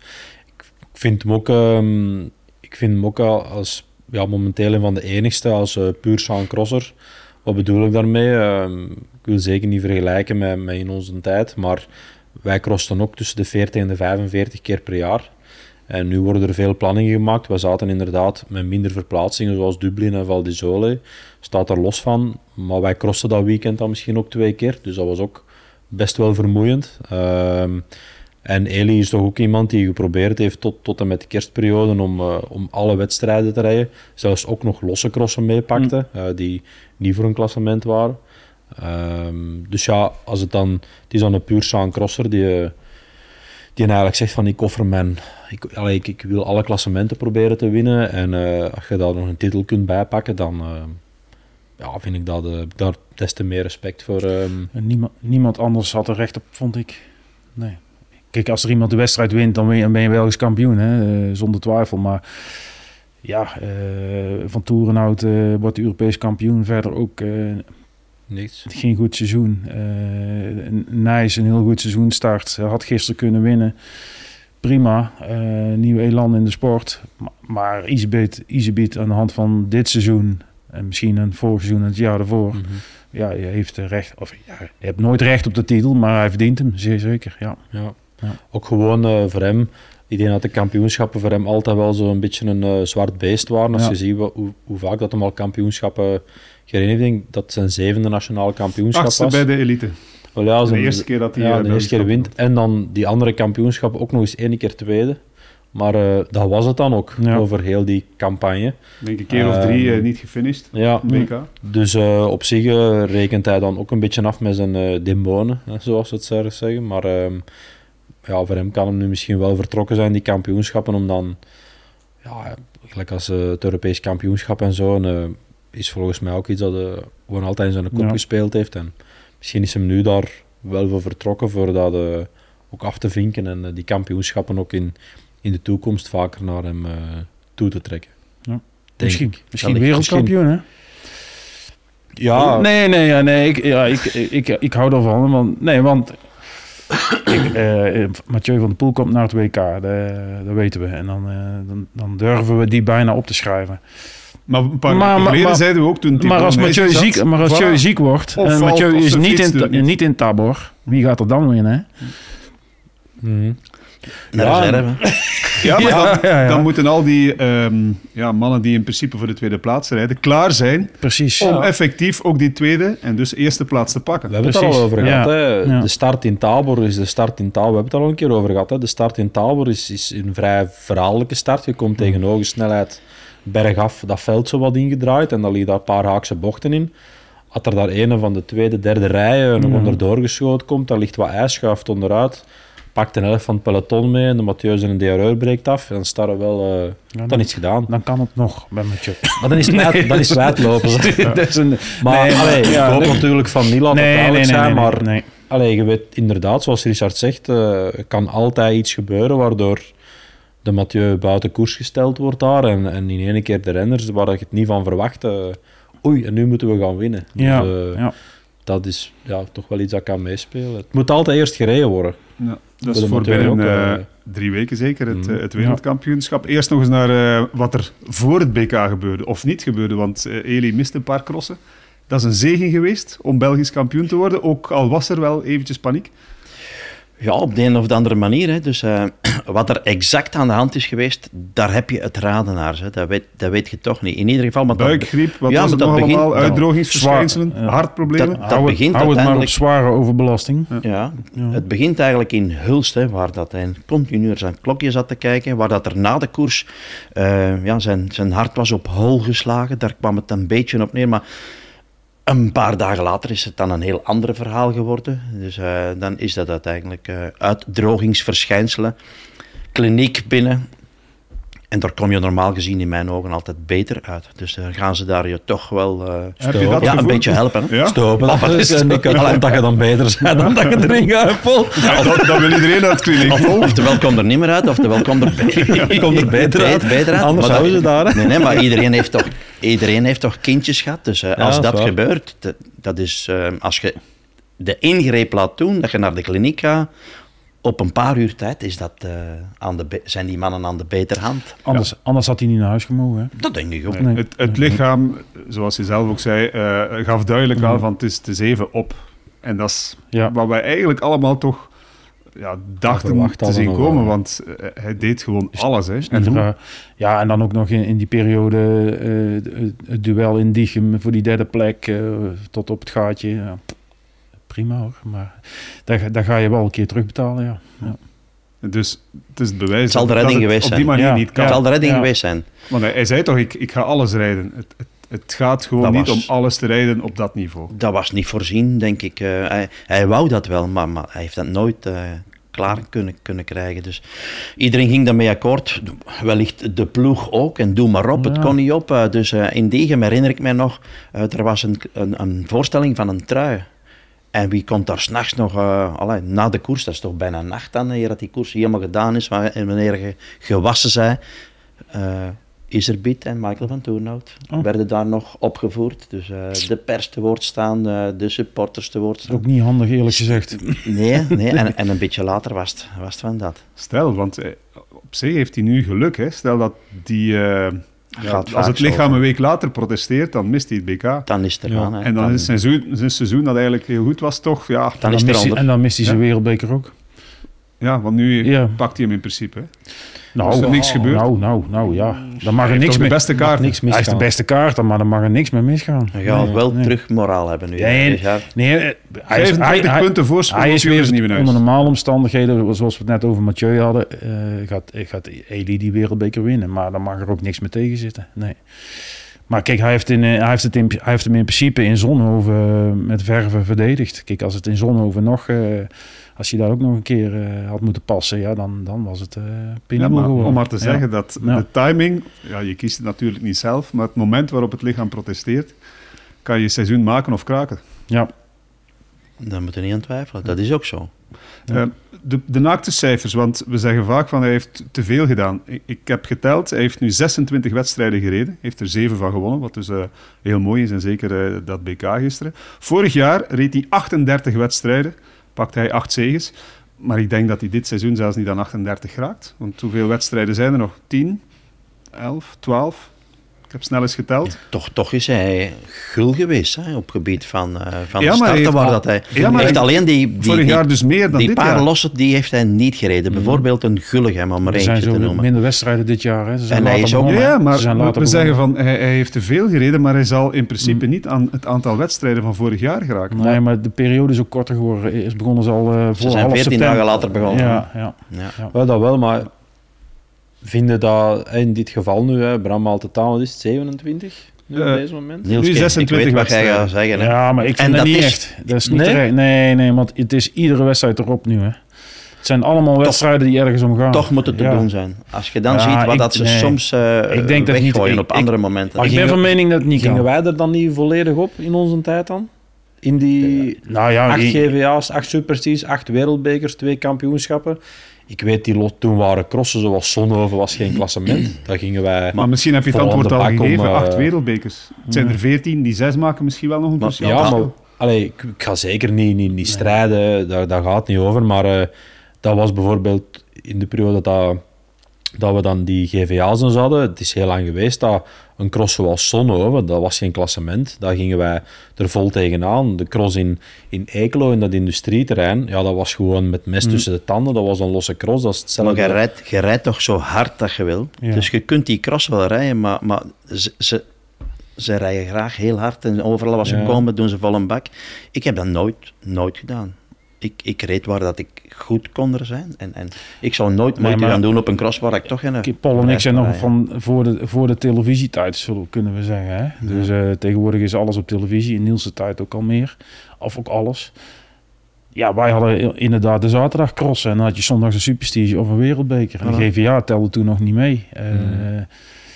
Ik, vind hem ehm, ik vind hem als ja, momenteel een van de enigste als eh, puur Sean crosser. Wat bedoel ik daarmee? Ehm, ik wil zeker niet vergelijken met, met in onze tijd, maar wij crossen ook tussen de 40 en de 45 keer per jaar. En nu worden er veel planningen gemaakt. We zaten inderdaad met minder verplaatsingen, zoals Dublin en Val di Sole. Staat er los van. Maar wij crossen dat weekend dan misschien ook twee keer. Dus dat was ook best wel vermoeiend. Ehm, en Eli is toch ook iemand die geprobeerd heeft tot, tot en met de kerstperiode om, eh, om alle wedstrijden te rijden. Zelfs ook nog losse crossen meepakte, eh, die niet voor een klassement waren. Ehm, dus ja, als het dan, het is dan een puur Sean crosser die, eh, die eigenlijk zegt van ik offer mijn, ik, allee, ik, ik wil alle klassementen proberen te winnen. En als je daar nog een titel kunt bijpakken, dan ja, vind ik dat, daar des te meer respect voor. ehm. Niemand, niemand anders had er recht op, vond ik. Nee. Kijk, als er iemand de wedstrijd wint, dan ben je, ben je Belgisch kampioen, hè? eh, zonder twijfel. Maar ja, eh, Van Toerenhout eh, wordt Europees kampioen. Verder ook niks. geen goed seizoen. Nijs een heel goed seizoen start. Had gisteren kunnen winnen. Prima. nieuw elan in de sport. Maar, maar Isabeth aan de hand van dit seizoen... en misschien een vorig seizoen en het jaar daarvoor... Mhm. Ja, je heeft recht. Of ja, je hebt nooit recht op de titel, maar hij verdient hem, zeer zeker. Ja. Ja. Ja. Ook gewoon eh, voor hem. Ik denk dat de kampioenschappen voor hem altijd wel zo'n beetje een eh, zwart beest waren. Als Ja. je ziet wat, hoe, hoe vaak dat hem al kampioenschappen gereden heeft. Ik denk dat zijn zevende nationale kampioenschap Achtste was. bij de elite. Ja, De eerste keer dat hij ja, eh, de eerste keer wint. En dan die andere kampioenschappen ook nog eens één keer tweede. Maar dat was het dan ook, Ja. over heel die campagne. Ik denk een keer of drie Ehm, eh, niet gefinished. Ja, WK. dus op zich rekent hij dan ook een beetje af met zijn demonen, hè, zoals ze het zouden zeggen. Maar ehm, ja, voor hem kan hem nu misschien wel vertrokken zijn, die kampioenschappen, om dan, ja, gelijk als eh, het Europees kampioenschap en zo, en, eh, is volgens mij ook iets dat eh, gewoon altijd in zijn kop Ja. gespeeld heeft. En misschien is hem nu daar wel voor vertrokken, voor dat eh, ook af te vinken en die kampioenschappen ook in, in de toekomst vaker naar hem eh, toe te trekken. Ja. Misschien, misschien wereldkampioen, hè? Ja, Nee, nee, ja, nee ik, ja, ik, ik, ik, ik hou ervan. Want, nee, want ik, eh, Mathieu van der Poel komt naar het WK, dat, dat weten we. En dan, eh, dan, dan durven we die bijna op te schrijven. Maar een paar Maar- maar- geleden maar- zeiden we ook toen... Maar als Mathieu ziek, maar als Mathieu ziek wordt Of en valt, Mathieu is niet in, niet. niet in Tabor, wie gaat er dan winnen? Hè? Naar Ja. reserve. Ja, maar dan, ja, ja. dan moeten al die ehm, ja, mannen die in principe voor de tweede plaats rijden, klaar zijn Precies. om effectief ook die tweede en dus eerste plaats te pakken. We hebben het al over gehad. Hè. Ja. De start in Taalbor is de start in Taal. We hebben het er al een keer over gehad. Hè. De start in Taalbor is, is een vrij verhaallijke start. Je komt tegen hoge snelheid bergaf dat veld zo wat ingedraaid en dan liggen daar een paar haakse bochten in. Als er daar een van de tweede, derde rijen nog onderdoor geschoten komt, dan ligt wat ijs, schuift onderuit, pakt een helft van het peloton mee en de Mathieu zijn DRR breekt af. En dan wel... eh, Ja, dan het gedaan. dan kan het nog bij Mathieu. Maar dan is het, dan is het dat is een, Maar Nee, allee, ja, ik hoop nee. natuurlijk van laten nee, nee, zijn, maar nee. Allee, je weet inderdaad, zoals Richard zegt, eh, er kan altijd iets gebeuren waardoor de Mathieu buiten koers gesteld wordt daar. En, en in één keer de renners waar je het niet van verwacht. eh, oei, en nu moeten we gaan winnen. Dus, eh, ja. Dat is ja, toch wel iets dat kan meespelen. Het moet altijd eerst gereden worden. Ja, dat is voor binnen ook, eh, eh, drie weken zeker, het, Mm. eh, het wereldkampioenschap. Eerst nog eens naar wat er voor het BK gebeurde, of niet gebeurde, want eh, Eli miste een paar crossen. Dat is een zegen geweest om Belgisch kampioen te worden, ook al was er wel eventjes paniek. Ja, op de een of de andere manier. Hè. Dus eh, wat er exact aan de hand is geweest, daar heb je het raden naar. Hè. Dat, weet, dat weet je toch niet. In ieder geval... Maar dat- Buikgriep, wat Ja, was het dat allemaal? begint- Uitdrogingsverschijnselen, ja. hartproblemen. Dat- hou het, begint hou het maar op uiteindelijk- zware overbelasting. Ja, Ja. het begint eigenlijk in Hulst, hè, waar dat hij continu naar zijn klokje zat te kijken, waar dat er na de koers eh, ja, zijn, zijn hart was op hol geslagen. Daar kwam het een beetje op neer, maar een paar dagen later is het dan een heel ander verhaal geworden. Dus eh, dan is dat uiteindelijk eh, uitdrogingsverschijnselen, kliniek binnen. En daar kom je normaal gezien in mijn ogen altijd beter uit. Dus dan gaan ze daar je toch wel eh, Heb je dat ja, een beetje helpen. Hè? Ja? Stopen. Is en ik kan dat je dan beter bent dan dat je erin gaat. Paul. Ja, dat, dat wil iedereen uit kliniek. Of, oftewel komt er niet meer uit, oftewel komt er, be- Komt er beter uit. beter uit. Anders Maar houden ze daar. hè. Nee, nee, maar iedereen heeft toch, iedereen heeft toch kindjes gehad. Dus eh, als dat gebeurt, dat, dat is eh, als je de ingreep laat doen, dat je naar de kliniek gaat, op een paar uur tijd is dat, eh, aan de zijn die mannen aan de betere hand. Anders, anders had hij niet naar huis gemogen. Hè? Dat denk ik ook. Nee. Het, het lichaam, zoals je zelf ook zei, eh, gaf duidelijk aan van het is, het is even op. En dat is Ja. wat wij eigenlijk allemaal toch ja, dachten te zien komen. wel. Want eh, hij deed gewoon alles. Hè. En er, ja, en dan ook nog in, in die periode eh, het, het duel in Diegem voor die derde plek eh, tot op het gaatje. Ja, prima hoor, maar ga- daar ga je wel een keer terugbetalen. Ja. Ja. Dus het is het bewijs Het zal de dat redding het geweest op die zijn. manier Ja. niet kan. Het zal de redding Ja. geweest zijn. Want hij, hij zei toch, ik, ik ga alles rijden. Het, het, het gaat gewoon Dat niet was- om alles te rijden op dat niveau. Dat was niet voorzien, denk ik. Eh, hij, hij wou dat wel, maar, maar hij heeft dat nooit eh, klaar kunnen, kunnen krijgen. Dus iedereen ging daarmee akkoord. Wellicht de ploeg ook. En doe maar op, het kon niet op. Eh, dus eh, in Degem herinner ik mij nog, er was een, een, een voorstelling van een trui. En wie komt daar s'nachts nog, eh, allee, na de koers, dat is toch bijna nacht dan, eer dat die koers helemaal gedaan is, wa- en wanneer je gewassen zij, eh Iserbiet en Michael van Toornout Oh. werden daar nog opgevoerd. Dus eh, de pers te woord staan, de supporters te woord staan. Ook niet handig eerlijk gezegd. Nee, nee. En, en een beetje later was het, was het van dat. Stel, want eh, op zich heeft hij nu geluk. Hè. Stel dat die, eh, ja, als het lichaam een week later protesteert, dan mist hij het BK. Dan is het er Ja. aan. hè. En dan is zijn seizoen, zijn seizoen dat eigenlijk heel goed was, toch? Ja, dan en, is dan het mist hij, eronder. en dan mist hij zijn Ja. wereldbeker ook. Ja want nu Ja. pakt hij hem in principe. Hè. Nou, Is er niks gebeurd? Nou, nou, nou ja. Dan mag Hij er heeft niks meer. beste kaart. Niks Hij heeft de beste kaart, maar dan mag er niks meer misgaan. Hij gaat Nee, wel nee. terug moraal hebben nu. Nee, ja, Nee, eh, hij 25 hij, punten voorsprong hij is onder normale omstandigheden, zoals we het net over Mathieu hadden, eh, gaat, gaat Eli die wereldbeker winnen. Maar dan mag er ook niks meer tegen zitten. Nee. Maar kijk, hij heeft, in, eh, hij, heeft het in, hij heeft hem in principe in Zonhoven eh, met verven verdedigd. Kijk, als het in Zonhoven nog, eh, als hij daar ook nog een keer eh, had moeten passen, ja, dan, dan was het eh Ja, maar geworden. om maar te Ja. zeggen dat Ja. de timing, ja, je kiest het natuurlijk niet zelf, maar het moment waarop het lichaam protesteert, kan je seizoen maken of kraken. Ja, daar moet je niet aan twijfelen. Dat is ook zo. Ja. Eh, de, de naakte cijfers, want we zeggen vaak van hij heeft te veel gedaan. Ik, ik heb geteld, hij heeft nu 26 wedstrijden gereden, heeft er 7 van gewonnen, wat dus eh, heel mooi is en zeker eh, dat BK gisteren. Vorig jaar reed hij 38 wedstrijden, pakte hij 8 zegens, maar ik denk dat hij dit seizoen zelfs niet aan 38 raakt. Want hoeveel wedstrijden zijn er nog? 10, 11, 12? Ik heb snel eens geteld. Toch, toch is hij gul geweest hè, op gebied van, eh van Ja, de starten heeft waar dat hij... Ja, maar echt hij- alleen die, die, Vorig jaar dus meer dan die dit paar jaar. lossen, die heeft hij niet gereden. Bijvoorbeeld een Gulligem, om er er zijn eentje te zo noemen. minder wedstrijden dit jaar. Hè. Ze zijn En hij is ook-. Ja, maar Ze zijn we, later we zeggen van hij, hij heeft te veel gereden, maar hij zal in principe niet aan het aantal wedstrijden van vorig jaar geraken. Nee, maar de periode is ook korter geworden. Eerst begonnen ze al eh voor zijn half 14 september. dagen later begonnen. Ja, ja. Ja. Dat wel, maar vinden dat in dit geval nu, hè, Bram haalt het aan, wat is het, 27 nu op Eh, deze moment? Niels, Nu ik- 26 ik weet wat jij gaat zeggen. Hè. ja, maar ik vind En dat dat niet is- echt. Dat is niet Nee? terecht. Nee, nee, want het is iedere wedstrijd erop nu. Hè. Het zijn allemaal wedstrijden die ergens om gaan. Toch moet het te Ja. doen zijn. Als je dan Ja, ziet wat ik- dat ze nee. soms eh Ik denk dat niet- ik- op ik- andere momenten. Ik ben van mening dat het niet Gingen kan. wij er dan niet volledig op in onze tijd dan? In die Nou ja, acht GVA's, acht Supersties, acht wereldbekers, twee kampioenschappen. Ik weet, die lot, toen waren crossen zoals Zonhoven was geen klassement. Daar gingen wij... Maar misschien heb je het antwoord al om, gegeven. eh, Acht wereldbekers. Het zijn er veertien, die zes maken misschien wel nog een Maar- cruciaal ja, maar verschil. allee, ik, ik ga zeker niet, niet, niet strijden, daar, daar gaat het niet over. Maar eh, dat was bijvoorbeeld in de periode dat, dat we dan die GVA's hadden. Het is heel lang geweest dat een cross zoals Zonhoven, dat was geen klassement. Daar gingen wij er vol tegenaan. De cross in, in Eeklo, in dat industrieterrein, ja, dat was gewoon met mes tussen de tanden. Dat was een losse cross. Dat is Maar je rijdt, je rijdt toch zo hard dat je wil. Ja. Dus je kunt die cross wel rijden, maar, maar ze, ze, ze rijden graag heel hard. En overal waar ze Ja. komen, doen ze vol een bak. Ik heb dat nooit, nooit gedaan. Ik, ik reed waar dat ik goed kon er zijn. En, en ik zou nooit Nee, moeite gaan doen op een cross waar ik toch geen... Kijk, Paul en ik zijn nog van voor de, voor de televisietijd, zullen, kunnen we zeggen. Hè? Dus eh, tegenwoordig is alles op televisie. In Niels' tijd ook al meer. Of ook alles. Ja, wij hadden inderdaad de zaterdag crossen. En dan had je zondag een superstige of een wereldbeker. En de. GVA telde toen nog niet mee. Eh,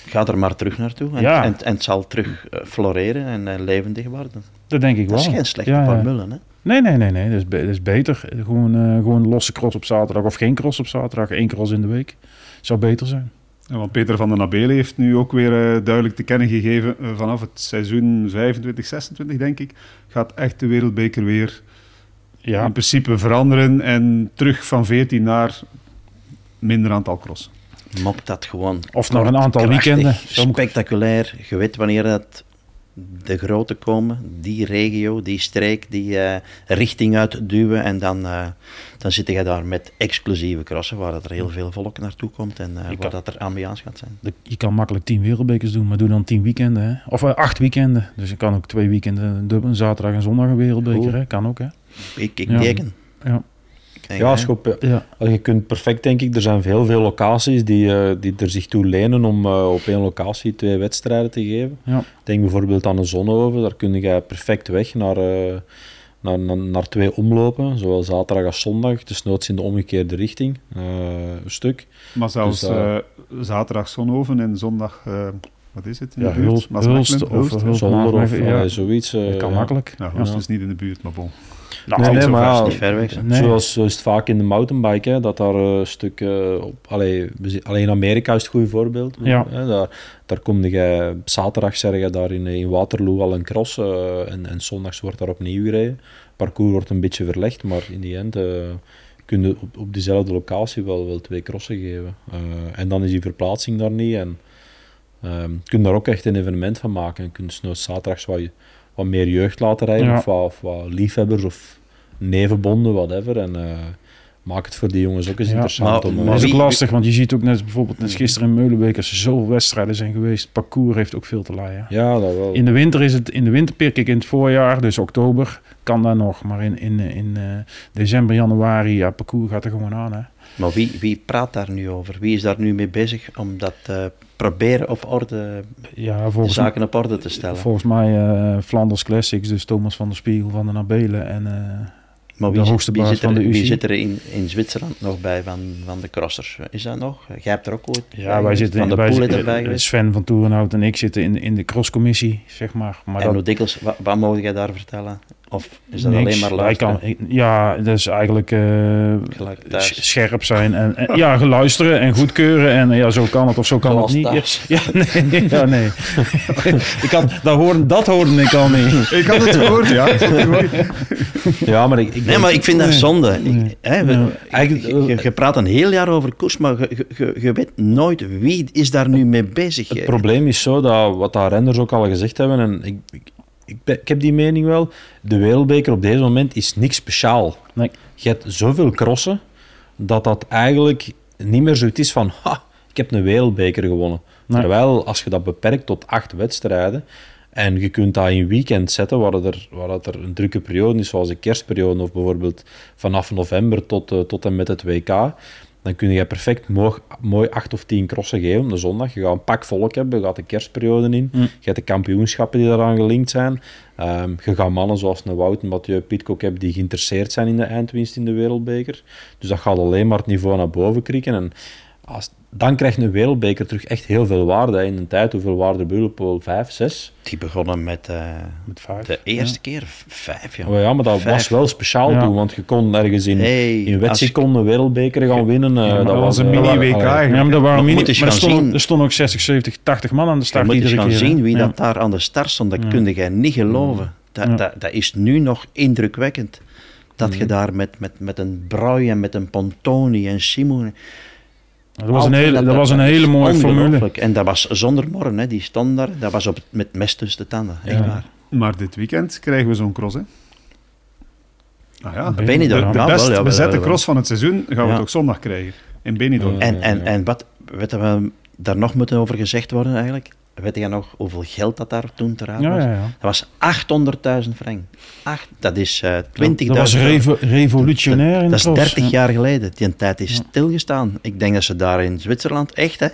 Ga er maar terug naartoe. En, Ja. en, en het zal terug eh, floreren en eh, levendig worden. dat denk ik Dat wel. is geen slechte ja. formule, hè? Nee, nee, nee, nee. Dat is, be- dat is beter. Gewoon, eh, gewoon losse cross op zaterdag of geen cross op zaterdag. één cross in de week. Zou beter zijn. Ja, want Peter van den Abelen heeft nu ook weer eh, duidelijk te kennen gegeven, eh, vanaf het seizoen 25, 26 denk ik, gaat echt de wereldbeker weer Ja, in principe veranderen en terug van 14 naar minder aantal crossen. Mop dat gewoon. Of nog een aantal krachtig, weekenden. Spectaculair. Je weet wanneer dat de grote komen, die regio, die streek, die eh, richting uitduwen. En dan, eh, dan zit je daar met exclusieve crossen, waar dat er heel veel volk naartoe komt en eh, waar kan- dat er ambiance gaat zijn. de- je kan makkelijk tien wereldbekers doen, maar doe dan tien weekenden. Hè? Of acht weekenden. Dus je kan ook twee weekenden, dubbel, zaterdag en zondag een wereldbeker. Hè? Kan ook, hè? Ik, ik Ja. teken. Ja. Kijk, Ja, als je, op, Ja. als je kunt perfect, denk ik. Er zijn heel veel locaties die, eh, die er zich toe lenen om eh, op één locatie twee wedstrijden te geven. Ja. Denk bijvoorbeeld aan de Zonnehoven. Daar kun je perfect weg naar, eh, naar, naar, naar twee omlopen, zowel zaterdag als zondag. Desnoods in de omgekeerde richting, eh, een stuk. Maar zelfs Dus, zaterdag Zonhoven en zondag, eh, wat is het? in Ja, de buurt? Hulst? Hulst of Hulst? Hulst, Zonder of Maasmechelen, ja. zoiets. Dat kan ja. makkelijk. Ja, Hulst Ja. is niet in de buurt, maar bon. Nou, Nee, nee, maar Niet ver weg. Nee. Zoals zo is het vaak in de mountainbike, hè, dat daar eh, een stuk... eh, op, allee, alleen in Amerika is het een goed voorbeeld. Ja. Hè, daar, daar kom je zaterdag zeg je daar in, in Waterloo al een cross eh, en, en zondags wordt daar opnieuw gereden. Het parcours wordt een beetje verlegd, maar in die end eh, kun je op, op diezelfde locatie wel, wel twee crossen geven. Eh, en dan is die verplaatsing daar niet en ehm, je kunt daar ook echt een evenement van maken. Je dus zaterdags wat, wat meer jeugd laten rijden Ja. of, wat, of wat liefhebbers of nevenbonden, whatever. En eh, maak het voor die jongens ook eens Ja, interessant maar- om... eh, Dat maar is ook lastig, want je ziet ook net bijvoorbeeld net gisteren in Meulenbeek, als er zoveel wedstrijden zijn geweest, het parcours heeft ook veel te laaien. ja, dat wel. In de winter is het in de winterperiode, kijk in het voorjaar, dus oktober, kan dat nog. Maar in, in, in eh, december, januari, ja, parcours gaat er gewoon aan. Hè. Maar wie, wie praat daar nu over? Wie is daar nu mee bezig om dat eh, proberen op orde, Ja, de zaken op orde te stellen? volgens mij eh, Flanders Classics, dus Thomas van der Spiegel van de Nabelen en... Maar de wie, hoogste wie, baas zit er, van de wie UCI? zit er in, in Zwitserland nog bij van, van de crossers? Is dat nog? Jij hebt er ook ooit bij ja, wij geweest? zitten Van de wij zitten- erbij. Sven van Toerenhout en ik zitten in, in de crosscommissie, zeg maar. maar en dat, hoe dikwijls, wat, wat mogen jij daar vertellen? Of is dat niks. alleen maar luisteren? kan, ja, dat is eigenlijk eh, scherp zijn en, en ja, luisteren en goedkeuren en ja, zo kan het of zo kan het niet. Ja, ja, nee, ja, nee. ik had, dat, hoorde, dat hoorde ik al niet. Ik had het gehoord, ja. Ik had het gehoord. Ja, maar ik, ik Nee, denk- maar ik vind dat Nee. zonde. Ik- hè, we- Ja. Eigenlijk, je, praat een heel jaar over koers, maar je, je- je, je weet nooit wie is daar nu mee bezig. Het probleem is zo dat wat de renners ook al gezegd hebben, en ik, ik, ik, ben- ik heb die mening wel, de wereldbeker op deze moment is niks speciaal. Nee. Je hebt zoveel crossen dat dat eigenlijk niet meer zoiets is van, ha, ik heb een wereldbeker gewonnen. Nee. Terwijl als je dat beperkt tot acht wedstrijden en je kunt dat in weekend zetten waar, er, waar dat er een drukke periode is, zoals de kerstperiode of bijvoorbeeld vanaf november tot, eh, tot en met het WK, dan kun je perfect mooi, mooi acht of tien crossen geven op de zondag. Je gaat een pak volk hebben, je gaat de kerstperiode in, Mm. je hebt de kampioenschappen die daaraan gelinkt zijn. Ehm, je gaat mannen zoals een Wout en Mathieu Pitcock hebben die geïnteresseerd zijn in de eindwinst in de wereldbeker. Dus dat gaat alleen maar het niveau naar boven krikken. En als, dan krijgt een wereldbeker terug echt heel veel waarde. In een tijd, hoeveel waarde Bullepool? Vijf, zes? Die begonnen met eh, Met vijf. de eerste keer vijf, ja. Oh ja, maar dat Vijf. was wel speciaal Ja. toen, want je kon ergens in, Hey, in je- een wereldbeker gaan winnen. eh, dat dat was een eh, mini-WK. Ja, maar er, waren mini, maar er, stonden, er stonden ook 60, 70, 80 man aan de Je start moet eens gaan keer. zien wie Ja. dat daar aan de start stond. Dat Ja. kun je niet geloven. Dat, Ja. dat, dat is nu nog indrukwekkend. Dat je daar met, met, met een Brui en met een Pontoni en Simon... Dat was een hele, dat was een hele mooie formule. En dat was zonder morren, hè. die stond daar. Dat was op, met mes tussen de tanden. Echt Ja. waar. Maar dit weekend krijgen we zo'n cross, hè? Ah ja, de, Benidorm, de ja, best wel, ja, wel, bezette wel, wel. cross van het seizoen gaan we Ja. het ook zondag krijgen. In Benidorm. En, en, en wat weet je, we daar nog moeten over gezegd worden eigenlijk? Weet je nog hoeveel geld dat daar toen te raad was? ja, ja. Dat was 800.000 frank. Acht, dat is eh 20.000 Dat was revo- revolutionair in Dat de is cross. 30 jaar geleden. Die tijd is Ja. stilgestaan. Ik denk dat ze daar in Zwitserland echt, hè,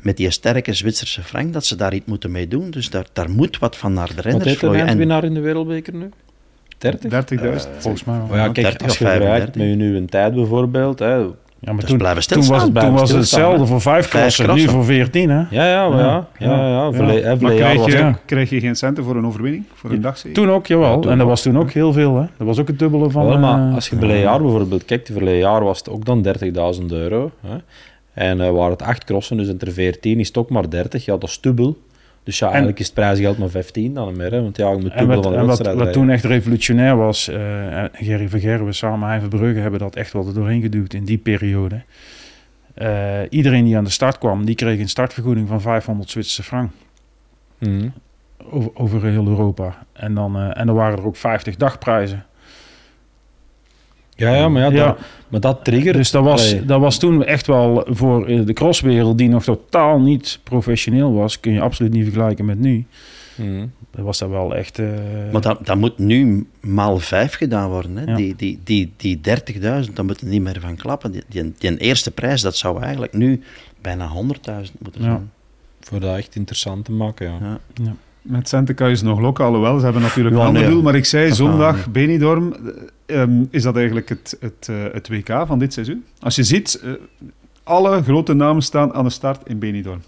met die sterke Zwitserse frank, dat ze daar iets moeten mee doen. Dus daar, daar moet wat van naar de Wat renners heet de vloeien. En eindwinnaar in de wereldbeker nu? 30? 30.000. Volgens mij wel. Ja, kijk, 30 als je vergelijkt 35. met je nieuwe tijd bijvoorbeeld. Hè. Ja, maar is toen, blijven toen was stilstaan. het, toen was het hetzelfde voor vijf Vijf klassen, nu voor veertien, hè? Ja, ja, maar ja. ja, ja, was je, ja. krijg je geen centen voor een overwinning? Voor een dagzege? Toen ook, jawel. Ja, toen en dat ook. was toen ook heel veel, hè? Dat was ook het dubbele van... Maar eh, als je verleden jaar bijvoorbeeld kijkt, de verleden jaar was het ook dan 30.000 euro. Hè? En eh waren het 8 crossen, dus er 14 is het ook maar 30. Ja, dat is dubbel. Dus ja, eigenlijk is het prijsgeld maar 15 dan meer. Hè? Want ja, je moet En wat, van de en wat, wat toen echt revolutionair was, en Gerry Vergerwe we samen Hein Verbrugge hebben dat echt wel er doorheen geduwd in die periode. Eh, iedereen die aan de start kwam, die kreeg een startvergoeding van 500 Zwitserse frank Mhm. over, over heel Europa. En dan, eh, en dan waren er ook 50 dagprijzen. Ja, ja, maar ja, Ja. Dat, maar dat triggert. Dus dat was, Allee. dat was toen echt wel voor eh, de crosswereld, die nog totaal niet professioneel was, kun je absoluut niet vergelijken met nu. Mhm. Dat was dat wel echt... eh, Maar dat, dat moet nu maal vijf gedaan worden. Hè? Ja. Die, die, die, die 30.000, daar moeten we niet meer van klappen. Die, die, die eerste prijs, dat zou eigenlijk nu bijna 100.000 moeten Ja. zijn. Voor dat echt interessant te maken, ja. Ja. Met centen kan je ze nog lokken, alhoewel, ze hebben natuurlijk Ja, een ander doel. Maar ik zei zondag, gaan Benidorm, eh, ehm, is dat eigenlijk het, het, eh, het WK van dit seizoen? Als je ziet, eh, alle grote namen staan aan de start in Benidorm.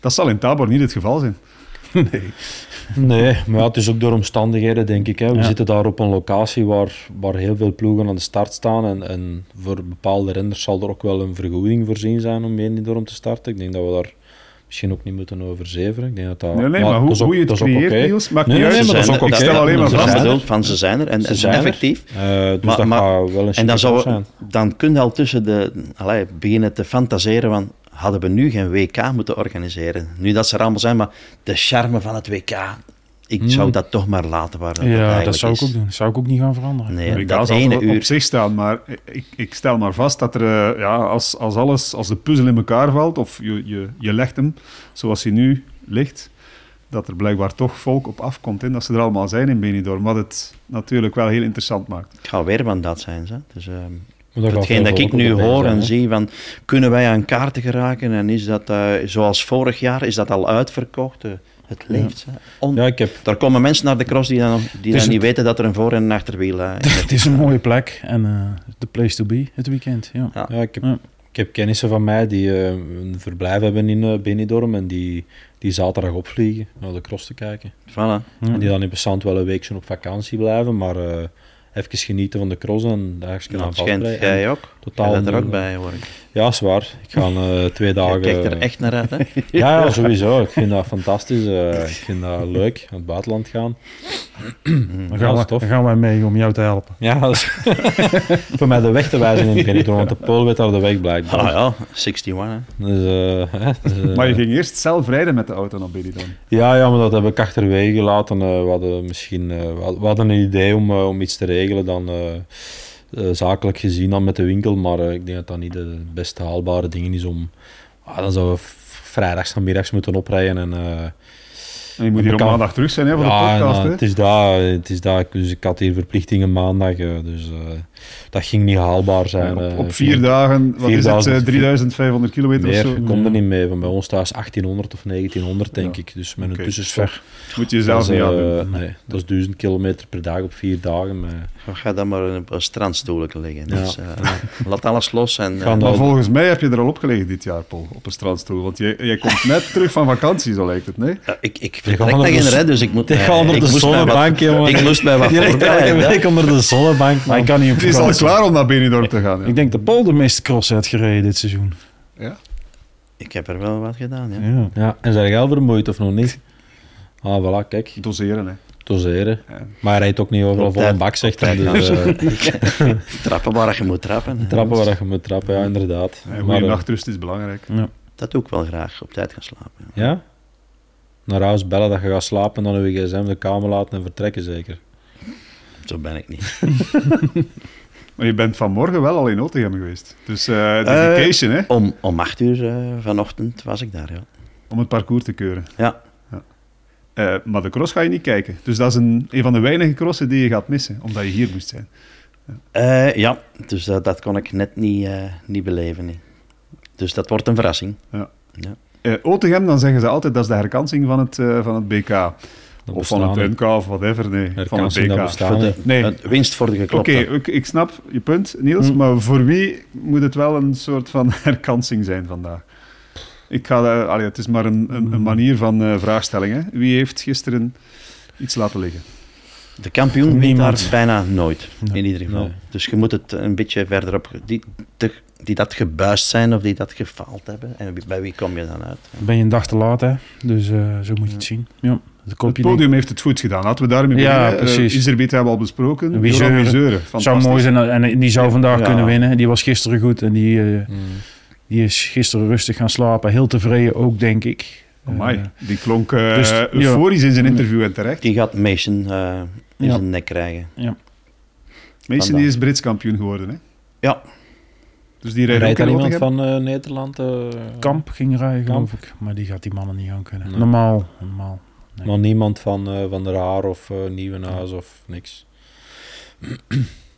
Dat zal in Tabor niet het geval zijn. Nee, maar ja, het is ook door omstandigheden, denk ik. Hè. We Ja. zitten daar op een locatie waar, waar heel veel ploegen aan de start staan. En, en voor bepaalde renners zal er ook wel een vergoeding voorzien zijn om Benidorm te starten. Ik denk dat we daar misschien ook niet moeten over zeveren. Ik denk dat dat, Nee, nee, maar, dat hoe, is ook- hoe je het creëert, oké. Niels, maakt Nee, niet nee, uit. nee, maar dat is ook ik stel alleen maar ze vast. zijn van ze zijn er en, Ze en zijn er. effectief. Eh, dus Maar- dat maar- gaat wel een En dan, zou, zijn. dan kun je al tussen de... Allee, beginnen te fantaseren van... Hadden we nu geen WK moeten organiseren? Nu dat ze er allemaal zijn, maar de charme van het WK... Ik Hmm. zou dat toch maar laten waar dat ja, dat zou ik is. ook doen. Dat zou ik ook niet gaan veranderen. Nee, Ik dat ene op uur... zich staan, maar ik, ik stel maar vast dat er, eh, ja, als, als alles, als de puzzel in elkaar valt, of je, je, je legt hem zoals hij nu ligt, dat er blijkbaar toch volk op afkomt en dat ze er allemaal zijn in Benidorm, wat het natuurlijk wel heel interessant maakt. Het gaat weer van dat zijn. Ze. Dus, ehm, gaat hetgeen dat ik nu op hoor zijn, en zie, van, kunnen wij aan kaarten geraken? En is dat, eh, zoals vorig jaar, is dat al uitverkocht? Eh, het leeft. Ja, ik heb Daar komen mensen naar de cross die dan, die is dan niet weten dat er een voor- en een achterwiel eh, is. Het is een mooie plek en eh, de place to be het weekend. Ja. Ja. Ja, ik heb, Ja. ik heb kennissen van mij die eh, een verblijf hebben in eh, Benidorm en die, die zaterdag opvliegen naar de cross te kijken. Voilà. Ja. En die dan in Passant wel een weekje op vakantie blijven, maar eh, even genieten van de cross en daar eens Nou, aan vastbreiden. jij ook. Totaal bent er ook nul. bij, hoor ik. Ja, zwaar. Ik ga eh, twee Je dagen... kijkt er echt naar uit, hè? Ja, ja, sowieso. Ik vind dat fantastisch. eh, ik vind dat leuk, naar het buitenland gaan. Dan, Ja, gaan dat is we, tof. dan gaan wij mee om jou te helpen. Ja, dat is voor mij de weg te wijzen in Benidorm, want de Pool weet daar de weg blijkbaar. Ah ja, 61, hè. Dus, eh, dus, eh, Maar je ging eerst zelf rijden met de auto naar Benidorm. Ja, ja, maar dat heb ik achterwege gelaten. Eh, we hadden misschien eh, we hadden- een idee om, eh, om iets te regelen dan eh, zakelijk gezien dan met de winkel, maar eh, ik denk dat dat niet de best haalbare dingen is om... Ah, dan zouden we vrijdags en middags moeten oprijden en... eh, En je moet hier op maandag terug zijn hè, voor de ja, podcast. hè. het is dat, het is dat. Dus ik had hier verplichtingen maandag, dus dat ging niet haalbaar zijn. Ja, op, eh. op vier dagen, wat is het, 4000, eh, 3500 kilometer Meer of zo? komt er niet mee. Van bij ons thuis 1800 of 1900, denk Ja. ik. Dus met een tussenstop. Moet je zelf niet eh, aan doen. nee, dat is 1000 kilometer per dag op vier dagen. Maar Ga dan maar op een strandstoelje liggen. Ja. Dus, eh, laat alles los en... Maar volgens mij heb je er al opgelegen dit jaar, Paul, op een strandstoel. Want jij, jij komt net terug van vakantie, zo lijkt het, nee? ja, ik, ik vertrek nog in z- red, dus ik moet... Mij- gaan onder ik de zonnebank, jongen. Ik moest mij wat Direct elke week onder de zonnebank. Maar ik kan niet op vakantie. Klaar om naar Benidorm te gaan. Ja. Ik denk de meeste cross heeft gereden dit seizoen. Ja? Ik heb er wel wat gedaan, ja. Ja. Ja, en zijn jij al vermoeid of nog niet? Ah, voilà, kijk. Doseren, hè. Doseren. Ja. Maar hij rijdt ook niet overal Op vol een bak, zegt hij. Dus, eh, Trappen waar je moet trappen. trappen waar je moet trappen, ja, inderdaad. Een Maar, goede eh, nachtrust is belangrijk. Ja. Dat doe ik wel graag, op tijd gaan slapen. ja. Ja? Naar huis bellen dat je gaat slapen, dan je gsm de kamer laten en vertrekken zeker. Zo ben ik niet. Maar je bent vanmorgen wel al in Nottingham geweest. Dus eh Eh, dedication, hè, Om, om acht uur eh, vanochtend was ik daar, ja. om het parcours te keuren. Ja, Eh, maar de cross ga je niet kijken. Dus dat is een, een van de weinige crossen die je gaat missen, omdat je hier moest zijn. Eh, ja dus eh, dat kon ik net niet, eh, niet beleven. nee. Dus dat wordt een verrassing. Ja. Ja. Eh Otegem, dan zeggen ze altijd dat is de herkansing van het, eh, van het BK. Dat Of van het niet. NK of whatever, nee. Van het Herkansing, dat BK. Nee. winst voor de Oké, geklopte. ik, ik snap je punt, Niels, Hm. maar voor wie moet het wel een soort van herkansing zijn vandaag? Ik ga, eh, allee, het is maar een, een, een manier van eh vraagstelling. Hè. Wie heeft gisteren iets laten liggen? De kampioen wint daar bijna nooit, Nee. in ieder geval. Nee. Dus je moet het een beetje verderop... Die, de, die dat gebuist zijn of die dat gefaald hebben. En bij wie kom je dan uit? Ben je een dag te laat, hè? Dus eh, zo moet je het zien. Ja, Het podium heeft het goed gedaan. Laten we daarmee Ja, beginnen. Eh, precies. Iserbiet hebben we al besproken. Wie zeuren. Zou Fantastisch. mooi zijn en die zou vandaag Ja. kunnen winnen. Die was gisteren goed en die, eh, Mm. die is gisteren rustig gaan slapen. Heel tevreden ook, denk ik. Amai, Eh, die klonk dus, ja. euforisch in zijn interview en terecht. Die gaat Mason eh, in Ja. zijn nek krijgen. Mason vandaag. die is Brits kampioen geworden. Hè? Ja. Dus die rijdt Rijdt iemand van eh, Nederland? eh, Kamp ging rijden, Kamp. geloof ik. Maar die gaat die mannen niet aan kunnen. Nee. Normaal, normaal. Nee. Maar niemand van, eh, van der Haar of eh Nieuwenhuis of niks.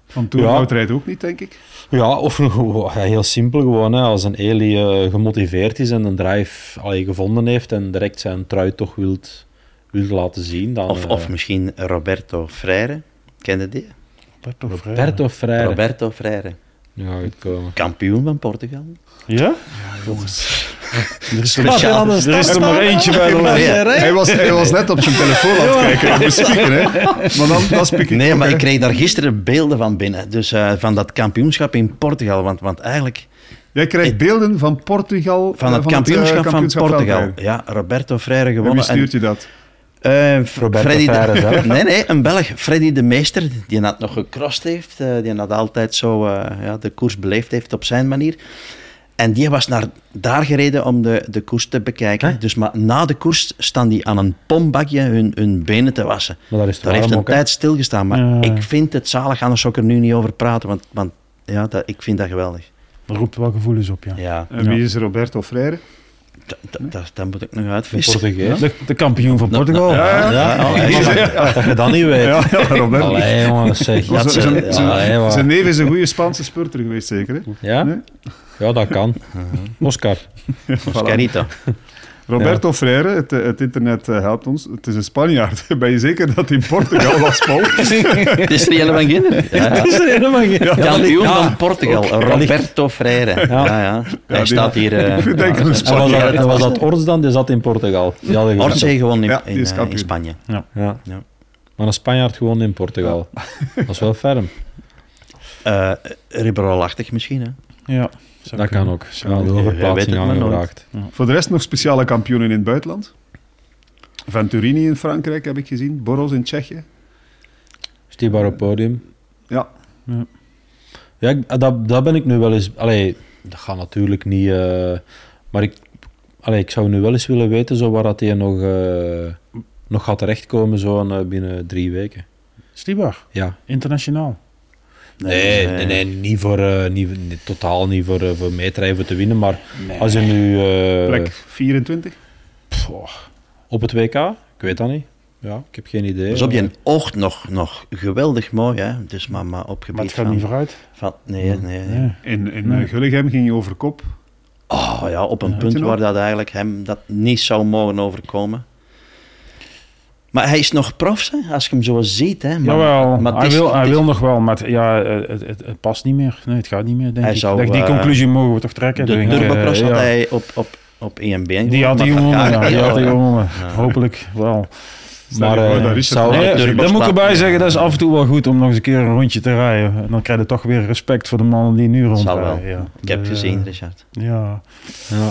Van Toerhout Ja. rijdt ook niet, denk ik. Ja, of gewoon- ja, heel simpel gewoon. Hè. Als een Eli eh, gemotiveerd is en een drive allee, gevonden heeft en direct zijn trui toch wilt, wilt laten zien, dan... Of, of misschien Roberto Freire. Ken je die? Roberto Freire. Roberto Freire. Roberto Freire. Ja. Kampioen van Portugal. Ja? Jongens. Er is, er, Speciaal. er is er maar eentje bij de. Ja. Hij was, hij was net op zijn telefoon aan het kijken. op de speaker, hè. Maar dan, dan speaker. Nee, maar ik kreeg daar gisteren beelden van binnen. Dus eh, van dat kampioenschap in Portugal. Want, want eigenlijk Jij krijgt beelden van Portugal. van eh, het eh, kampioenschap, kampioenschap van Portugal. Ja, Roberto Freire En wie gewonnen. En, stuurt je dat? eh, Roberto Freddy de- Freire zelf? Nee, nee, een Belg. Freddy de Meester, die dat nog gecrossed heeft. die dat altijd zo eh, ja, de koers beleefd heeft op zijn manier. En die was naar daar gereden om de, de koers te bekijken. Hè? Dus maar na de koers staan die aan een pombakje hun, hun benen te wassen. Maar daar is het Daar heeft een ook, tijd stilgestaan. Maar Ja. ik vind het zalig, anders zou ik er nu niet over praten. Want, want ja, dat, ik vind dat geweldig. Dat roept wel gevoelens op, ja. Ja, En wie is Roberto Freire? Dat, moet ik nog uitvissen. Portugees. De, de kampioen van Portugal. Ja, ja. Ja, ja, Die ja. is- Dat je dat niet weet. Ja, ja, Roberto. Allee, jongens, zeg. Zijn- ja, zijn- allee, maar- Zijn neef is een goede Spaanse spurter geweest, zeker. Hè? Ja? Nee? Ja, dat kan. Oscar. Oscarito. Roberto Freire, het, eh, het internet eh, helpt ons. Het is een Spanjaard. Ben je zeker dat hij in Portugal was, Paul? Het is er helemaal Ginder. Ja, ja. is er helemaal geen... Kampioen Ja. van Portugal, Roberto Freire. Ja, ja. Hij die- staat hier... eh, denk ik een En was Spanjaard. dat, was dat Ors dan? Die zat in Portugal. Orce gewoon in, Ja, in, kampioen. Spanje. Ja. Ja. Maar een Spanjaard gewoon in Portugal. Dat is wel ferm. Eh Ribeiro-achtig misschien, hè? Ja, Dat kan ook. Ja, de overplaatsing aangevraagd. Voor de rest nog speciale kampioenen in het buitenland. Venturini in Frankrijk heb ik gezien. Boros in Tsjechië. Stibar op podium. Ja, Ja, ik- dat, dat ben ik nu wel eens... Allee, dat gaat natuurlijk niet... eh, maar ik, allee, ik zou nu wel eens willen weten zo waar dat hij nog, eh, nog gaat terechtkomen zo aan, eh, binnen drie weken. Stibar, Ja. internationaal. Nee, nee, nee, niet voor, eh, niet, niet- totaal niet voor, eh, voor te winnen, maar als je nu eh, plek 24. Pfoh. op het WK, ik weet dat niet. Ja, ik heb geen idee. Dus op je oog nog, nog geweldig mooi, hè? Dus maar, maar op gebied Maar het gaat van, niet vooruit. van... Nee, nee, nee. Nee. In, in Nee. Gulligem ging je over kop. Oh ja, op een Ja. Punt waar dat eigenlijk hem dat niet zou mogen overkomen. Maar hij is nog prof, hè? als je hem zo ziet. Hè? Maar, Jawel, maar het hij, is- wil, het hij is- wil nog wel, maar het, ja, het, het, het past niet meer. Nee, het gaat niet meer, denk Hij ik. zou, Dat- die eh, conclusie mogen we toch trekken? De denk ik. turbocross Eh, had ja. hij op, op, op EMB Die had hij gewonnen, ja. Die had hij gewonnen. Hopelijk wel. Maar, eh, Nee, Turbo daar moet ik erbij zeggen, dat is af en toe wel goed om nog eens een keer een rondje te rijden. En dan krijg je toch weer respect voor de mannen die nu Zal rondrijden. wel. Ja. Ik heb De- gezien, Richard. Ja. Ja.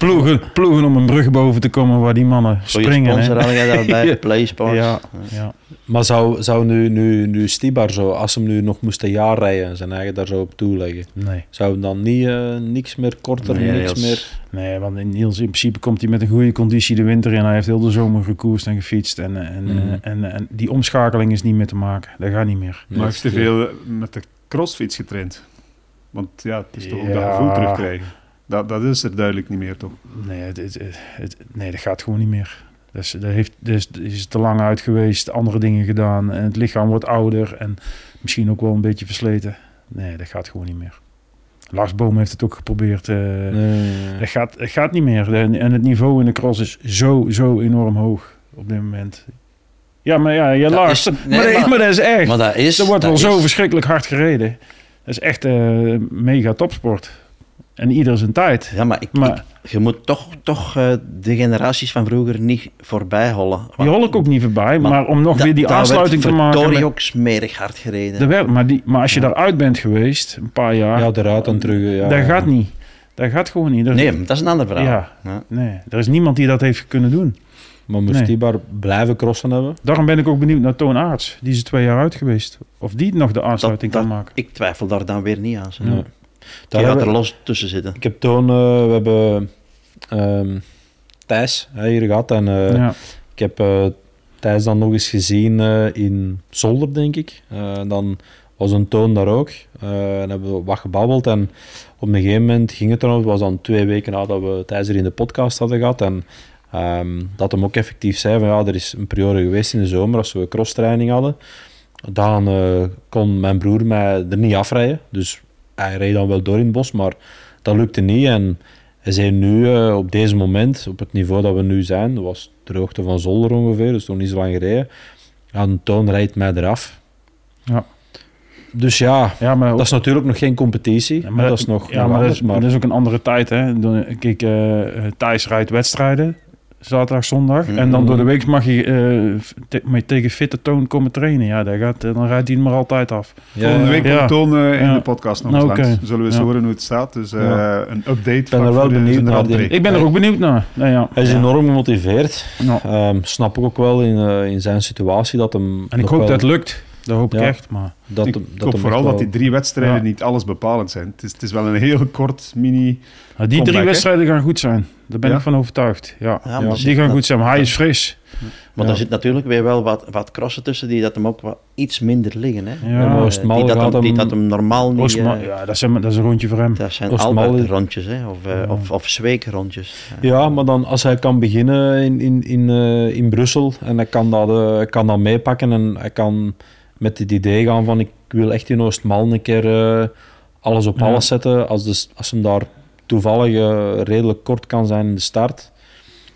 Ploegen, ploegen om een brug boven te komen waar die mannen Goeie springen. sponsor jij daarbij, Ja. PlaySports. Ja, ja. Maar zou, zou nu, nu, nu Stibar zo, als hem nu nog moest een jaar rijden en zijn eigen daar zo op toeleggen, Nee. zou hem dan niet eh, niks meer korter, Nee, niks meer... nee, want in, Niels, in principe komt hij met een goede conditie de winter in. Hij heeft heel de zomer gekoerst en gefietst. En, en, Mhm. en, en, die omschakeling is niet meer te maken. Dat gaat niet meer. Maar hij heeft te veel eh, met de crossfiets getraind. Want ja, het is toch ook dat gevoel terugkrijgen. Dat, dat is er duidelijk niet meer, toch? Nee, het, het, het- nee dat gaat gewoon niet meer. Dus, dat heeft, dus, is te lang uit geweest, andere dingen gedaan. En het lichaam wordt ouder en misschien ook wel een beetje versleten. Nee, dat gaat gewoon niet meer. Lars Boom heeft het ook geprobeerd. eh, Nee. dat gaat, het gaat niet meer. En en het niveau in de cross is zo, zo enorm hoog op dit moment. Ja, maar ja, je Dat nee, maar, dat- maar- maar dat is echt. Maar dat is... er wordt dat wel zo verschrikkelijk hard gereden. Dat is echt eh, mega topsport. En ieder zijn tijd. Ja, maar, ik, Maar- ik- je moet toch, toch eh, de generaties van vroeger niet voorbij hollen. Die hol ik ook niet voorbij. Maar Maar, om nog Da- weer die daar aansluiting te werd maken. met- ook smerig hard gereden. Dat werd, maar, die, maar als je daaruit bent geweest, een paar jaar, Ja, eruit en terug. Ja. dat gaat niet. Dat gaat gewoon niet. Er- Nee, maar dat is een ander verhaal. Ja. Ja. nee, er is niemand die dat heeft kunnen doen. Maar moest Nee. die maar blijven crossen hebben? Daarom ben ik ook benieuwd naar Toon Aarts. Die is er twee jaar uit geweest. Of die nog de Dat, aansluiting dat- kan maken. ik twijfel daar dan weer niet aan. zo. Ja. Daar gaat er los tussen zitten. Ik heb toen, eh, we hebben ehm, Thijs hè, hier gehad en eh, ja. ik heb eh, Thijs dan nog eens gezien eh, in Zolder, denk ik. Eh, dan was een toon daar ook. Eh, en hebben we wat gebabbeld en op een gegeven moment ging het erom, het was dan twee weken nadat we Thijs er in de podcast hadden gehad en ehm, dat hem ook effectief zei van ja, er is een periode geweest in de zomer als we crosstraining hadden. Dan eh, kon mijn broer mij er niet afrijden. Dus hij reed dan wel door in het bos, maar dat lukte niet. En hij zei nu, eh, op deze moment, op het niveau dat we nu zijn, dat was de hoogte van Zolder ongeveer, dus nog niet zo lang gereden. Een toon rijdt mij eraf. Ja. Dus ja, ja, maar, dat is natuurlijk nog geen competitie, Ja, maar, dat is nog, ja, maar, dat, is, Maar dat is ook een andere tijd. Hè? Kijk, eh, Thijs rijdt wedstrijden. Zaterdag, zondag. En dan door de week mag je eh, te- met tegen fitte toon komen trainen. Ja, dat gaat, dan rijdt hij er maar altijd af. ja, Volgende week Ja. komt Toon eh, in Ja. de podcast nog Nou, eens langs. Zullen we eens Ja. horen hoe het staat. Dus eh, Ja. een update ben van er wel de- benieuwd naar die-. Ik ben er ook benieuwd naar. Nee, ja. Hij is Ja. enorm gemotiveerd. Ja. Ehm, snap ik ook wel in, eh, in zijn situatie dat hem. En ik hoop wel- dat het lukt. Dat hoop ik echt. Maar dat, ik dat hoop vooral dat die drie wedstrijden Ja. niet alles bepalend zijn. Het is, het is wel een heel kort mini... maar die drie wedstrijden gaan goed zijn. Daar ben Ja? ik van overtuigd. Ja. Die gaan goed zijn. Maar hij is fris. Maar Ja. er zit natuurlijk weer wel wat, wat crossen tussen die dat hem ook wat iets minder liggen. Hè? Ja, Eh, die, dat gaat hem, die dat hem normaal niet... Eh, ja, dat is, een, dat is een rondje voor hem. dat zijn altijd is- rondjes, hè? Of, eh, Ja. of, of zweekrondjes. Ja, maar dan als hij kan beginnen in, in, in, eh, in Brussel en hij kan dat, hij kan dat meepakken en hij kan met het idee gaan van ik wil echt in Oostmal een keer eh, alles op Ja. alles zetten. Als, de, als hem daar toevallig eh, redelijk kort kan zijn in de start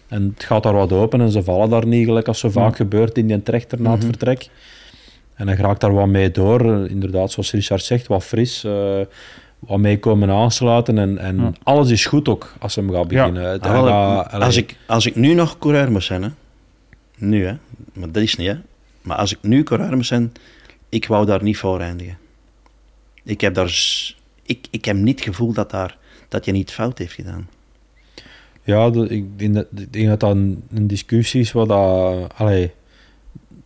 en het gaat daar wat open en ze vallen daar niet, gelijk als zo vaak Ja. gebeurt in die trechter na het Mhm. vertrek. En hij raakt daar wat mee door, eh, inderdaad, zoals Richard zegt, wat fris. wat mee komen aansluiten en, en Ja. alles is goed ook als hem gaat Ja. beginnen. Ah, gaat- allee, als, ik, als ik nu nog coureur moest zijn, hè? nu hè, maar dat is niet hè, maar als ik nu moest zijn, ik wou daar niet voor eindigen. Ik heb daar, ik, ik heb niet het gevoel dat, daar, dat je niet fout heeft gedaan. Ja, de- ik denk dat, ik denk dat dat een, een discussie is wat dat... Allee,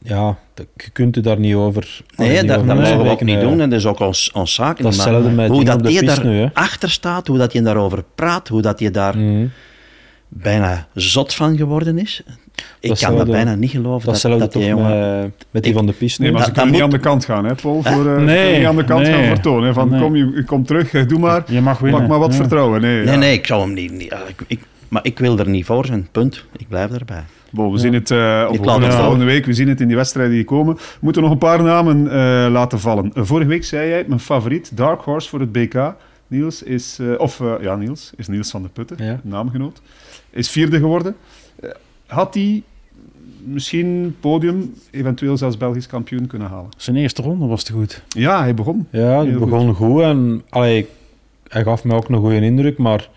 ja, dat- je kunt het daar niet over... Nee, niet dat, over dat mogen we ook niet eh. doen en dat is ook ons, ons zaak Dat is niet, maar hetzelfde met hoe dat je piste nu, hè. daar achter staat, hoe dat je daarover praat, hoe dat je daar Mhm. Bijna zot van geworden is. Ik kan dat bijna niet geloven. Dat, dat die jongen... met, met die Ik- van de piste. Nee, maar Dat- ze dat kunnen niet moet- aan de kant gaan, hè, Paul? Voor, eh, ze Nee, kunnen niet aan de kant nee. gaan. Hè, van, Nee. kom, je, kom terug, eh, doe maar. Je mag winnen. Pak maar wat Ja. vertrouwen. Nee, Nee, ja. nee, ik zou hem niet... niet- ik, ik- maar ik wil er niet voor zijn, punt. Ik blijf erbij. Bon, we zien het, eh horen het het volgende week. We zien het in die wedstrijden die komen. We moeten nog een paar namen eh, laten vallen. Vorige week zei jij, mijn favoriet, Dark Horse voor het BK. Niels is, eh, of ja, Niels, is Niels van de Putten, Ja. naamgenoot. Is vierde geworden. Eh, had hij misschien podium, eventueel zelfs Belgisch kampioen kunnen halen? Zijn eerste ronde was te goed. Ja, hij begon. Ja, Heel begon goed, en allee, hij gaf mij ook een goede indruk, maar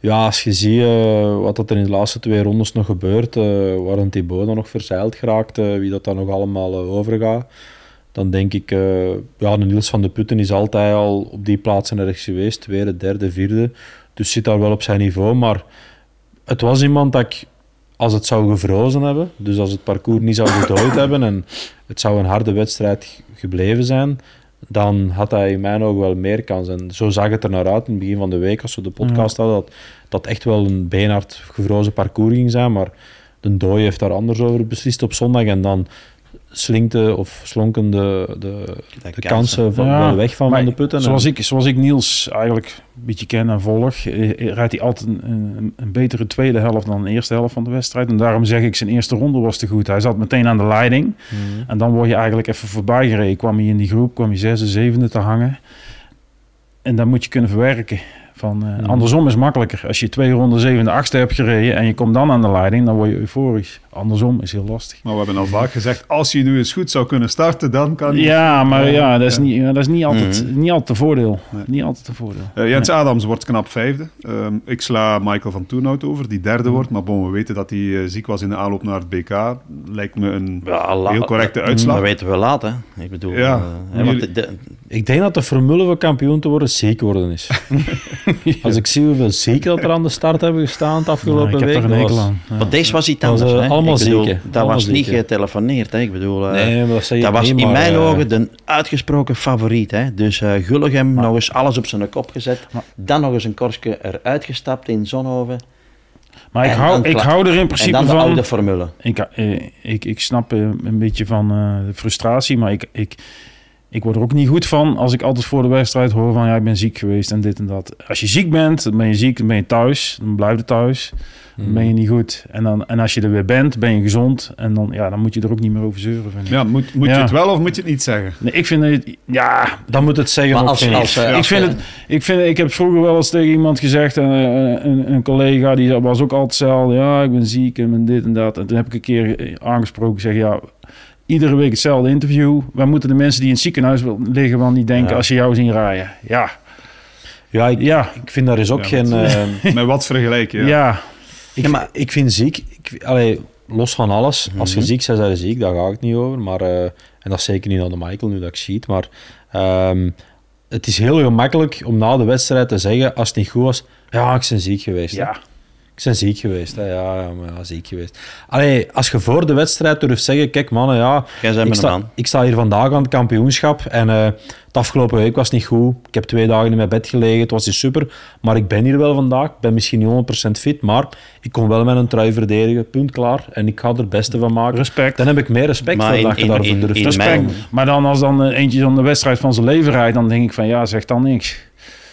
ja, als je ziet eh, wat dat er in de laatste twee rondes nog gebeurt, eh waar een Thibaut dan nog verzeild geraakt, eh, wie dat dan nog allemaal overgaat, dan denk ik, eh, ja, de Niels van de Putten is altijd al op die plaatsen ergens geweest, tweede, derde, vierde, dus zit daar wel op zijn niveau, maar het was iemand dat ik, als het zou gevrozen hebben, dus als het parcours niet zou gedooid hebben en het zou een harde wedstrijd gebleven zijn, dan had hij in mijn ogen wel meer kans. En zo zag het er naar uit in het begin van de week, als we de podcast hadden, dat dat echt wel een beenhard gevrozen parcours ging zijn. Maar de dooi heeft daar anders over beslist op zondag. En dan slinkte of slonken de, de, de kan kansen van, Ja, weg van Van de Putten. Zoals ik, zoals ik Niels eigenlijk een beetje ken en volg, eh, rijdt hij altijd een, een, een betere tweede helft dan de eerste helft van de wedstrijd. En daarom zeg ik, zijn eerste ronde was te goed. Hij zat meteen aan de leiding. Mhm. En dan word je eigenlijk even voorbij gereden. Kwam hij in die groep, kwam hij zesde, zevende te hangen. En dat moet je kunnen verwerken. Van, eh, Hmm. Andersom is makkelijker. Als je twee ronden zevende, achtste hebt gereden en je komt dan aan de leiding, dan word je euforisch. Andersom is heel lastig. Maar we hebben al vaak gezegd, als je nu eens goed zou kunnen starten, dan kan je... Ja, maar ja, dat is Ja. niet, ja, dat is niet altijd, Mhm. niet altijd een voordeel. Nee. Niet altijd een voordeel. Eh, Jens Adams wordt knap vijfde. Ehm, ik sla Michael van Toenhout over, die derde wordt. Maar bon, we weten dat hij eh, ziek was in de aanloop naar het BK. Lijkt me een Ja, heel correcte Dat uitslag. weten we laat, hè. Ik bedoel... Ja. eh, hè, want Jullie- de- Ik denk dat de formule voor kampioen te worden ziek worden is. Als ik zie hoeveel zieken dat er aan de start hebben gestaan het afgelopen Nou, ik heb week. er een dat hekel was- aan. Ja. Deze was iets Dat was, anders. eh, hè. allemaal Ik bedoel. Dat Allemaal was niet getelefoneerd. Hè. Ik bedoel, eh, Nee, maar dat dat was niet, in mijn eh, ogen de uitgesproken favoriet. Hè. Dus eh Gulligem nog eens alles op zijn kop gezet. Maar- dan nog eens een korstje eruit gestapt in Zonhoven. Maar ik En hou, ik hou er in En principe dan de van... oude formule. Ik, ik, ik snap een beetje van eh, de frustratie, maar ik, ik, ik word er ook niet goed van als ik altijd voor de wedstrijd hoor van ja, ik ben ziek geweest en dit en dat. Als je ziek bent, dan ben je ziek, dan ben je thuis, dan blijf je thuis, dan ben je niet goed. En, dan, en als je er weer bent, ben je gezond en dan, ja, dan moet je er ook niet meer over zeuren. Vind ik. Ja, moet, moet Ja. je het wel of moet je het niet zeggen? Nee, ik vind het, ja, Dan moet het zeggen Maar als, als, eh, ik vind eh, het, ik, vind, ik heb vroeger wel eens tegen iemand gezegd, eh, een, een collega die was ook altijd hetzelfde. Ja, ik ben ziek en ben dit en dat. En toen heb ik een keer eh, aangesproken, zeg ja, iedere week hetzelfde interview. Wij moeten de mensen die in het ziekenhuis wil- liggen wel niet denken Ja. als ze jou zien rijden. Ja, Ja, ik, ja, ik vind daar is ook Ja, geen... eh, Met wat vergelijken? ja. Ja. ik, Ja, maar- ik vind ziek... Ik, allee, los van alles. Als je Mhm. ziek bent, zijn je ziek. Daar ga ik het niet over. Maar, eh, en dat is zeker niet aan de Michael, nu dat ik ziet. Maar ehm, het is heel gemakkelijk om na de wedstrijd te zeggen, als het niet goed was, ja, ik ben ziek geweest. hè. Ik ben ziek geweest. Hè. Ja, ja, maar ja, ziek geweest. Allee, als je voor de wedstrijd durft zeggen, kijk mannen, ja, Jij bent ik sta, man. ik sta hier vandaag aan het kampioenschap en eh het afgelopen week was niet goed. Ik heb twee dagen in mijn bed gelegen, het was niet super. Maar ik ben hier wel vandaag. Ik ben misschien niet 100% fit, maar ik kon wel mijn trui verdedigen. Punt klaar. En ik ga er het beste van maken. Respect. Dan heb ik meer respect Maar voor in- dat je in- daarvoor in- durft Respect. mijn- Maar dan als dan eh, eentje zo'n de wedstrijd van zijn leven rijdt, dan denk ik van ja, zeg dan niks.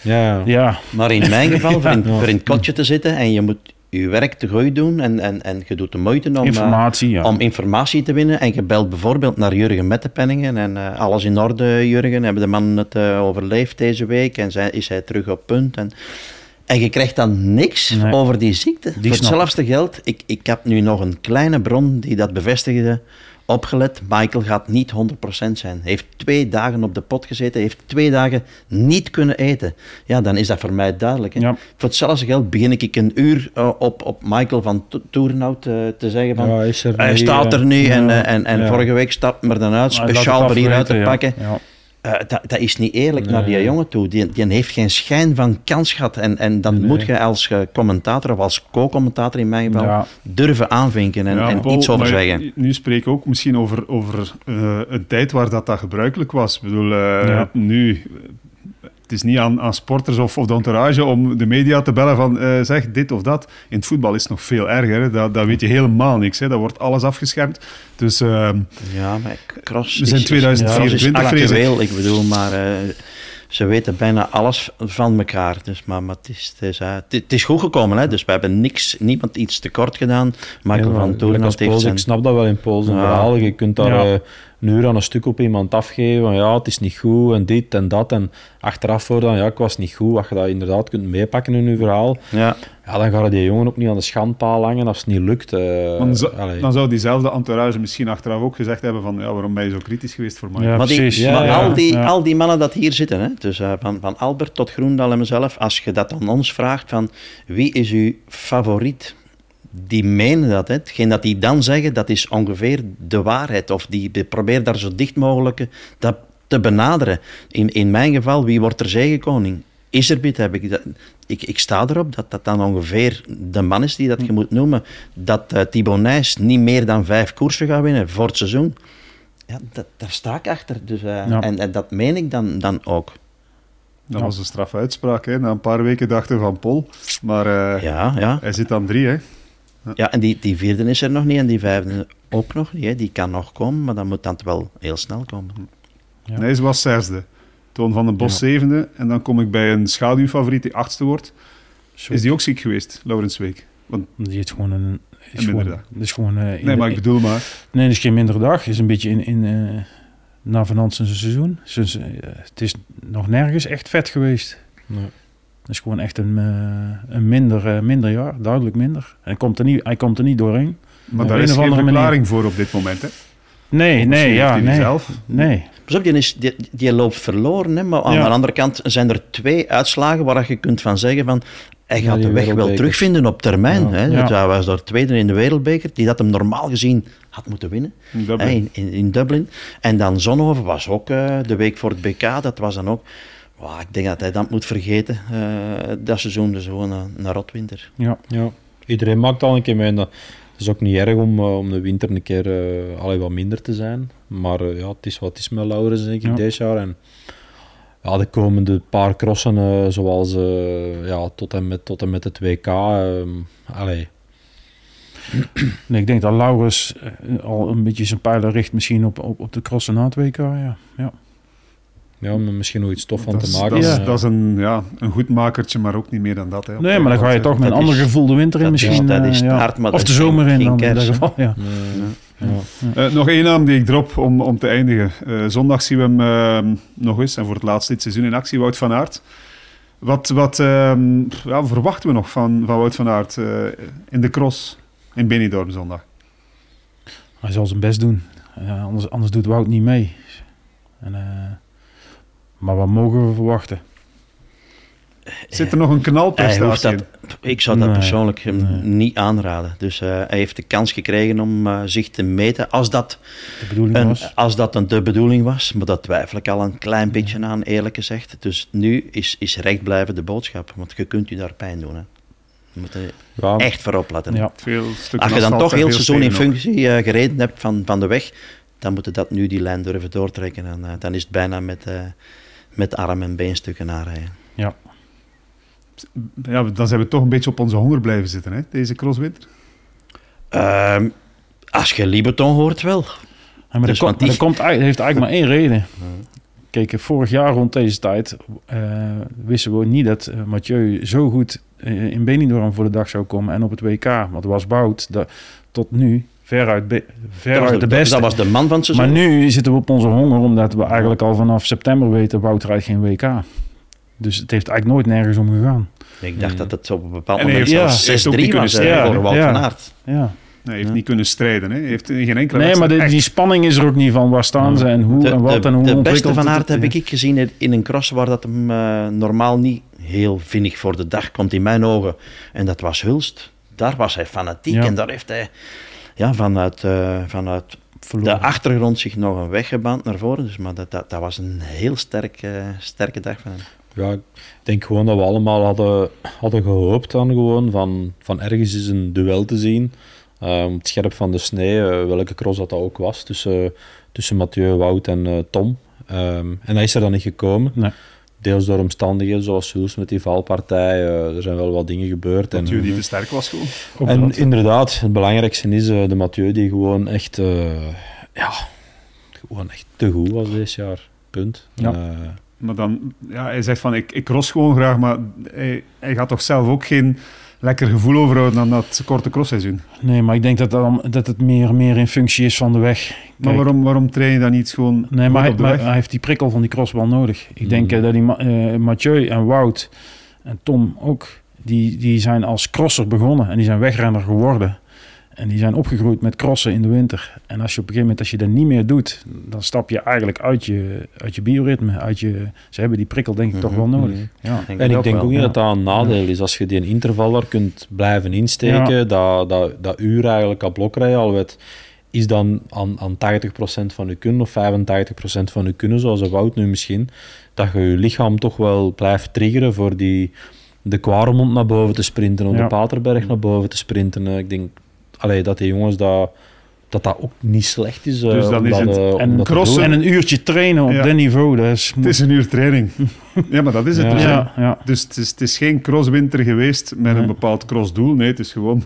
Ja, ja. Maar in mijn geval, voor in, voor in het kotje te zitten en je moet je werk te goed doen en, en, en je doet de moeite om, eh, informatie, ja. om informatie te winnen en je belt bijvoorbeeld naar Jurgen Mettepenningen en eh, alles in orde Jurgen, hebben de man het eh, overleefd deze week en zijn, is hij terug op punt en, en je krijgt dan niks Nee. over die ziekte. Die Voor hetzelfde geld, ik, ik heb nu nog een kleine bron die dat bevestigde, opgelet, Michael gaat niet 100% zijn. Hij heeft twee dagen op de pot gezeten, heeft twee dagen niet kunnen eten. Ja, dan is dat voor mij duidelijk. Hè? Ja. Voor hetzelfde geld begin ik een uur eh, op, op Michael van To- Toernout eh, te zeggen van... Ja, er hij staat er eh, nu en, en, en vorige week stapt me er dan uit, speciaal voor hier uit te pakken. Ja. Eh, dat, dat is niet eerlijk naar die jongen toe. Die, die heeft geen schijn van kans gehad. En, en dan Nee. moet je als eh, commentator, of als co-commentator in mijn geval, Ja. durven aanvinken en, Ja, en Paul, iets over zeggen. Nu spreek ik ook misschien over, over eh, een tijd waar dat, dat gebruikelijk was. Ik bedoel, eh, Ja. nu... Het is niet aan, aan sporters of, of de entourage om de media te bellen van eh, zeg dit of dat. In het voetbal is het nog veel erger. Hè. Dat, dat weet je helemaal niks. Hè. Dat wordt alles afgeschermd. Dus ehm, Ja, maar cross we zijn is- is- 2024, cross is vrees ik. ik bedoel, maar eh, ze weten bijna alles van elkaar. Dus, maar, maar het, is, het, is, eh, het, het is goed gekomen, hè? dus we hebben niks, niemand iets tekort gedaan. Michael Ja, van Toorn heeft zijn... Ik snap dat wel in Ja. verhalen. Je kunt daar Ja. Een uur aan een stuk op iemand afgeven. Van, ja, het is niet goed en dit en dat. En achteraf voor dan, ja, ik was niet goed. Als je dat inderdaad kunt meepakken in je verhaal, Ja, ja, dan gaat die jongen ook niet aan de schandpaal hangen als het niet lukt. eh, dan, dan zou diezelfde entourage misschien achteraf ook gezegd hebben van ja, waarom ben je zo kritisch geweest voor mij? Ja, maar, die. Ja, maar ja, al, die, ja. al die mannen dat hier zitten, hè? Dus, eh, van, van Albert tot Groendal en mezelf, als je dat aan ons vraagt van wie is uw favoriet, die menen dat. Hè? Hetgeen dat die dan zeggen, dat is ongeveer de waarheid. Of die probeert daar zo dicht mogelijk dat te benaderen. In, in mijn geval, wie wordt er zegenkoning? Iserbit heb ik dat. Ik, ik sta erop dat dat dan ongeveer de man is die dat je moet noemen. Dat uh, Thibaut Nijs niet meer dan vijf koersen gaat winnen voor het seizoen. Ja, dat, daar sta ik achter. Dus, uh, Ja. en, en dat meen ik dan, dan ook. Dat Ja. was een straffe uitspraak. Hè. Na een paar weken dachten van Pol. Maar eh, Ja, ja. hij zit aan drie. Hè. Ja en die, die vierde is er nog niet en die vijfde ook nog niet. Hè. Die kan nog komen, maar dan moet dat wel heel snel komen. Ja. Nee, ze was zesde. Toon van den Bos Ja. zevende. En dan kom ik bij een schaduwfavoriet die achtste wordt. Is die ook ziek geweest, Laurens Week? Want, Die heeft gewoon een... Is Een gewoon, is gewoon, eh, in nee, maar ik bedoel maar. Nee, dat is geen mindere dag. is een beetje in, in eh na Van zijn seizoen. Eh, het is nog nergens echt vet geweest. Nee. Dat is gewoon echt een, eh, een minder, eh, minder jaar, duidelijk minder. Hij komt er niet, hij komt er niet doorheen. Maar Op daar een is of geen andere verklaring voor op dit moment. Hè? Nee, Of nee, ja, nee. zelf. Nee. Pas op, die, is, die, die loopt verloren. Hè? Maar aan Ja. de andere kant zijn er twee uitslagen waar je kunt van zeggen van... Hij gaat de weg wel terugvinden op termijn. Ja. Hè? Hij was daar tweede in de wereldbeker, die dat hem normaal gezien had moeten winnen. Hè, in, in, in Dublin. En dan Zonhoven was ook eh, de week voor het BK. Dat was dan ook... Wauw, ik denk dat hij dat moet vergeten. eh, dat seizoen, dus gewoon een, een rotwinter. Ja. Ja, iedereen maakt al een keer mee. Dat is ook niet erg om, eh, om de winter een keer eh allee, wat minder te zijn. Maar ja, het is wat het is met Laurens, denk ik, Ja. dit jaar. En ja, de komende paar crossen, eh, zoals eh, ja, tot, en met, tot en met het WK. ehm allee, Nee, ik denk dat Laurens al een beetje zijn pijlen richt misschien op, op, op de crossen na het WK. Ja. Ja. Ja, om er misschien nog iets stof van te is, maken. dat, is, Ja. Dat is een, ja, een goed makertje, maar ook niet meer dan dat. Hè, Nee, maar dan ga je toch met een ander is- gevoel de winter in is- misschien. dat is eh, hard, maar of de is zomer in dan in dat hè? geval. Ja. ja. Eh, nog één naam die ik drop om, om te eindigen. Eh, zondag zien we hem eh, nog eens en voor het laatst dit seizoen in actie, Wout van Aert. Wat, wat ehm, ja, verwachten we nog van, van Wout van Aert eh, in de cross in Benidorm zondag? Hij zal zijn best doen. Anders, anders doet Wout niet mee. En, eh, maar wat mogen we verwachten? Zit er nog een Hij knalprestatie dat, ik zou dat Nee, persoonlijk hem nee. niet aanraden. Dus eh, hij heeft de kans gekregen om eh, zich te meten. Als dat, De bedoeling een, was. als dat een, de bedoeling was, maar dat twijfel ik al een klein beetje aan, eerlijk gezegd. Dus nu is, is recht blijven de boodschap, want je kunt je daar pijn doen. Hè. Je moet er Ja, echt voor opletten. Ja. Veel stukken Als je dan toch heel seizoen in functie eh, gereden hebt van, van de weg, dan moet je dat nu die lijn durven doortrekken. En dan is het bijna met, eh, met arm- en beenstukken aanrijden. Ja, dan zijn we toch een beetje op onze honger blijven zitten, hè, deze crosswinter. Ehm, als je Libeton hoort wel. Ja, maar Dus, dat, want komt, die- dat komt, eigenlijk- heeft eigenlijk maar één reden. Kijk, vorig jaar rond deze tijd eh, wisten we niet dat eh, Mathieu zo goed eh, in Benidorm voor de dag zou komen en op het WK. Want was Bout dat, tot nu veruit, be, de, de, beste. dat was de man van het maar seizoen. nu zitten we op onze honger omdat we eigenlijk al vanaf september weten Wout rijdt geen WK. Dus het heeft eigenlijk nooit nergens om gegaan. Ik dacht Mm. dat het op een bepaald En moment ja, hij heeft ook 6-3 niet was kunnen eh, strijden. voor Wout Ja. van Aert. Ja. Nee, hij heeft Ja. niet kunnen strijden. Hè. Hij heeft geen enkele Nee, maar wedstrijd de- echt- die spanning is er ook niet van waar staan ze en hoe De, en wat de- en hoe de beste van. Aert heb ik gezien in- een cross waar dat hem eh, normaal niet heel vinnig voor de dag komt in mijn ogen. En dat was Hulst. Daar was hij fanatiek Ja. en daar heeft hij ja, vanuit, eh, vanuit de achtergrond zich nog een weg geband naar voren. Dus, maar dat, dat, dat was een heel sterk, eh, sterke dag van hem. Ja, ik denk gewoon dat we allemaal hadden, hadden gehoopt dan gewoon van, van ergens is een duel te zien. Ehm, het scherp van de snee, eh, welke cross dat, dat ook was, tussen, tussen Mathieu, Wout en eh, Tom. Ehm, en dat is er dan niet gekomen. Nee. Deels door omstandigheden zoals Jules met die valpartij. eh, er zijn wel wat dingen gebeurd. dat En, Jury te sterk was gewoon. En dat. inderdaad, het belangrijkste is eh, de Mathieu die gewoon echt, eh, ja, gewoon echt te goed was dit jaar. Punt. Ja. Eh, Maar dan, ja, hij zegt van, ik, ik cross gewoon graag, maar hij, hij gaat toch zelf ook geen lekker gevoel overhouden aan dat korte crossseizoen. Nee, maar ik denk dat, dan, dat het meer, meer in functie is van de weg. Maar waarom, waarom train je dan niet gewoon Nee, maar, hij, op de maar weg? hij heeft die prikkel van die crossbal nodig. Ik denk Mhm. eh, dat die eh, Mathieu en Wout en Tom ook, die, die zijn als crosser begonnen en die zijn wegrenner geworden. En die zijn opgegroeid met crossen in de winter. En als je op een gegeven moment, als je dat niet meer doet, dan stap je eigenlijk uit je, uit je bioritme. Uit je, ze hebben die prikkel denk ik toch wel Mhm. nodig. Ja. Denk En ik denk wel. ook niet ja. dat dat een nadeel is. Als je die intervaller kunt blijven insteken, dat, dat, dat uur eigenlijk aan blokrijden al is dan aan, aan 80% van je kunnen of 85% van je kunnen, zoals een Wout nu misschien, dat je je lichaam toch wel blijft triggeren voor die, de Kwaremond naar boven te sprinten, of Ja. de Paterberg naar boven te sprinten. Eh, Ik denk allee, dat die jongens dat, dat dat ook niet slecht is. eh, Dus dan om is dat, het- eh, en crossen- doen. En een uurtje trainen op Ja. dat niveau, dat is... Het is een uur training. ja, maar dat is het Ja. dus. ja, ja. Dus het is, het is geen crosswinter geweest met een bepaald crossdoel. Nee, het is gewoon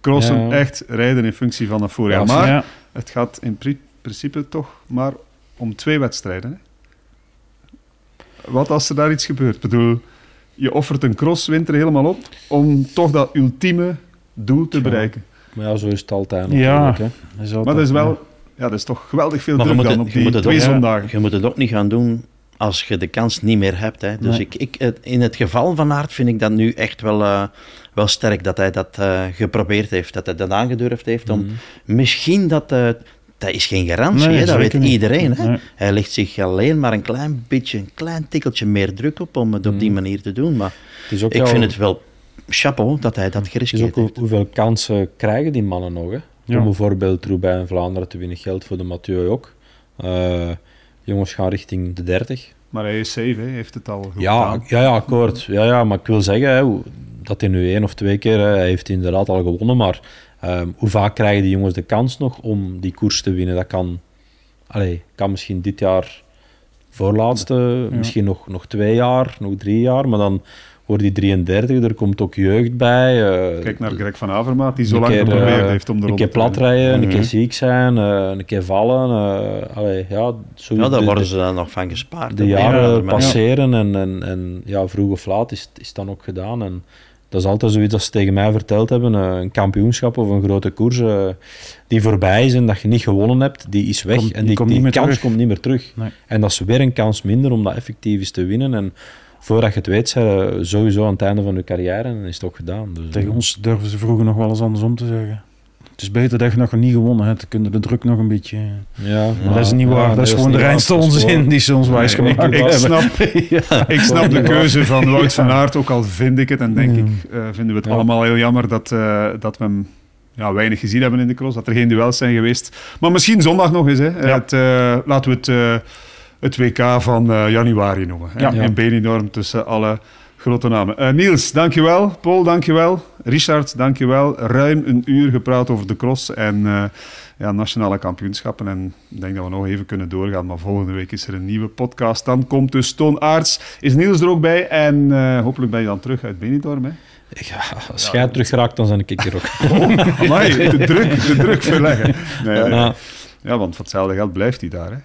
crossen, Ja. echt rijden in functie van het voorjaar. Ja, maar ja. het gaat in pri- principe toch maar om twee wedstrijden. Hè? Wat als er daar iets gebeurt? Ik bedoel, je offert een crosswinter helemaal op om toch dat ultieme doel te Ja. bereiken. Maar ja, zo is het altijd Ja. Hè. Dat is Maar dat is wel... Ja, dat is toch geweldig veel Maar druk dan het- op die twee ook- zondagen. Je moet het ook niet gaan doen als je de kans niet meer hebt. Hè. Dus Nee. ik, ik, in het geval van Aert vind ik dat nu echt wel, eh, wel sterk dat hij dat eh, geprobeerd heeft, dat hij dat aangedurfd heeft. Om, Misschien dat, eh, dat is geen garantie, Nee, hè, dat weet niet. iedereen. Hè. Nee. Hij legt zich alleen maar een klein beetje, een klein tikkeltje meer druk op om het op die manier te doen. Maar Het is ook ik vind het wel chapeau dat hij dat ook geriskeerd hoe- heeft. hoeveel kansen krijgen die mannen nog. Hè? Ja. Om bijvoorbeeld Roubaix en Vlaanderen te winnen geldt voor de Mathieu ook. Eh, jongens gaan richting de 30. Maar hij is safe, hè. hij heeft het al goed Ja, gedaan. ja, ja, akkoord. Ja, ja, maar ik wil zeggen hè, dat hij nu één of twee keer, hè, hij heeft inderdaad al gewonnen, maar ehm, hoe vaak krijgen die jongens de kans nog om die koers te winnen? Dat kan, allee, kan misschien dit jaar voorlaatste, misschien nog, nog twee jaar, nog drie jaar, maar dan wordt die 33, er komt ook jeugd bij. eh, Kijk naar Greg van Avermaat, die zo een lang keer, geprobeerd eh, heeft om de Een ronde keer te platrijden, een Mhm. keer ziek zijn, eh, een keer vallen. eh, allee, ja, zo Ja, daar de- worden de- ze dan nog van gespaard. de een jaren passeren en, en, en ja, vroeg of laat is, is dan ook gedaan. En dat is altijd zoiets als ze tegen mij verteld hebben, een kampioenschap of een grote koers die voorbij is en dat je niet gewonnen hebt, die is weg. Komt- en die komt kans terug. komt niet meer terug. Nee. En dat is weer een kans minder om dat effectief eens te winnen. En voordat je het weet, zijn sowieso aan het einde van je carrière en is het ook gedaan. Dus, Tegen ons durven ze vroeger nog wel eens andersom te zeggen. Het is beter dat je nog niet gewonnen hebt. Dan kunnen de druk nog een beetje... Ja, Maar dat is niet waar. dat is gewoon de reinste onzin die ze ons wijs Nee, ik, snap, ik snap de keuze van Wout van Aert, ook al vind ik het en denk ik, eh, vinden we het Ja. allemaal heel jammer dat, eh, dat we hem ja, weinig gezien hebben in de cross, dat er geen duels zijn geweest. Maar misschien zondag nog eens. Hè. Het, eh, laten we het, eh, het WK van eh, januari noemen. Ja. In Benidorm tussen alle grote namen. Eh, Niels, dankjewel. Paul, dankjewel. Richard, dankjewel. Ruim een uur gepraat over de cross en eh, ja, nationale kampioenschappen. En ik denk dat we nog even kunnen doorgaan, maar volgende week is er een nieuwe podcast. Dan komt dus Toon Aarts. Is Niels er ook bij? En hopelijk ben je dan terug uit Benidorm. Hè? Ja, als jij terug geraakt, dan ben ik er ook. Amai, de druk, de druk verleggen. Nee. Ja, Ja, want voor hetzelfde geld blijft hij daar. Hè.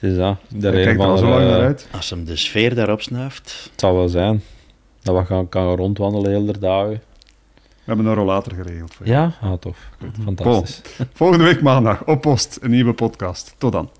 Het is dat. Daar kijkt er van al zo lang naar uit. Als hem de sfeer daarop snuift. Het zal wel zijn. Dat we gaan, kan rondwandelen heel de dagen. We hebben een rollator geregeld. Voor je. Ja? Ah, tof. Fantastisch. Volgende week maandag op post een nieuwe podcast. Tot dan.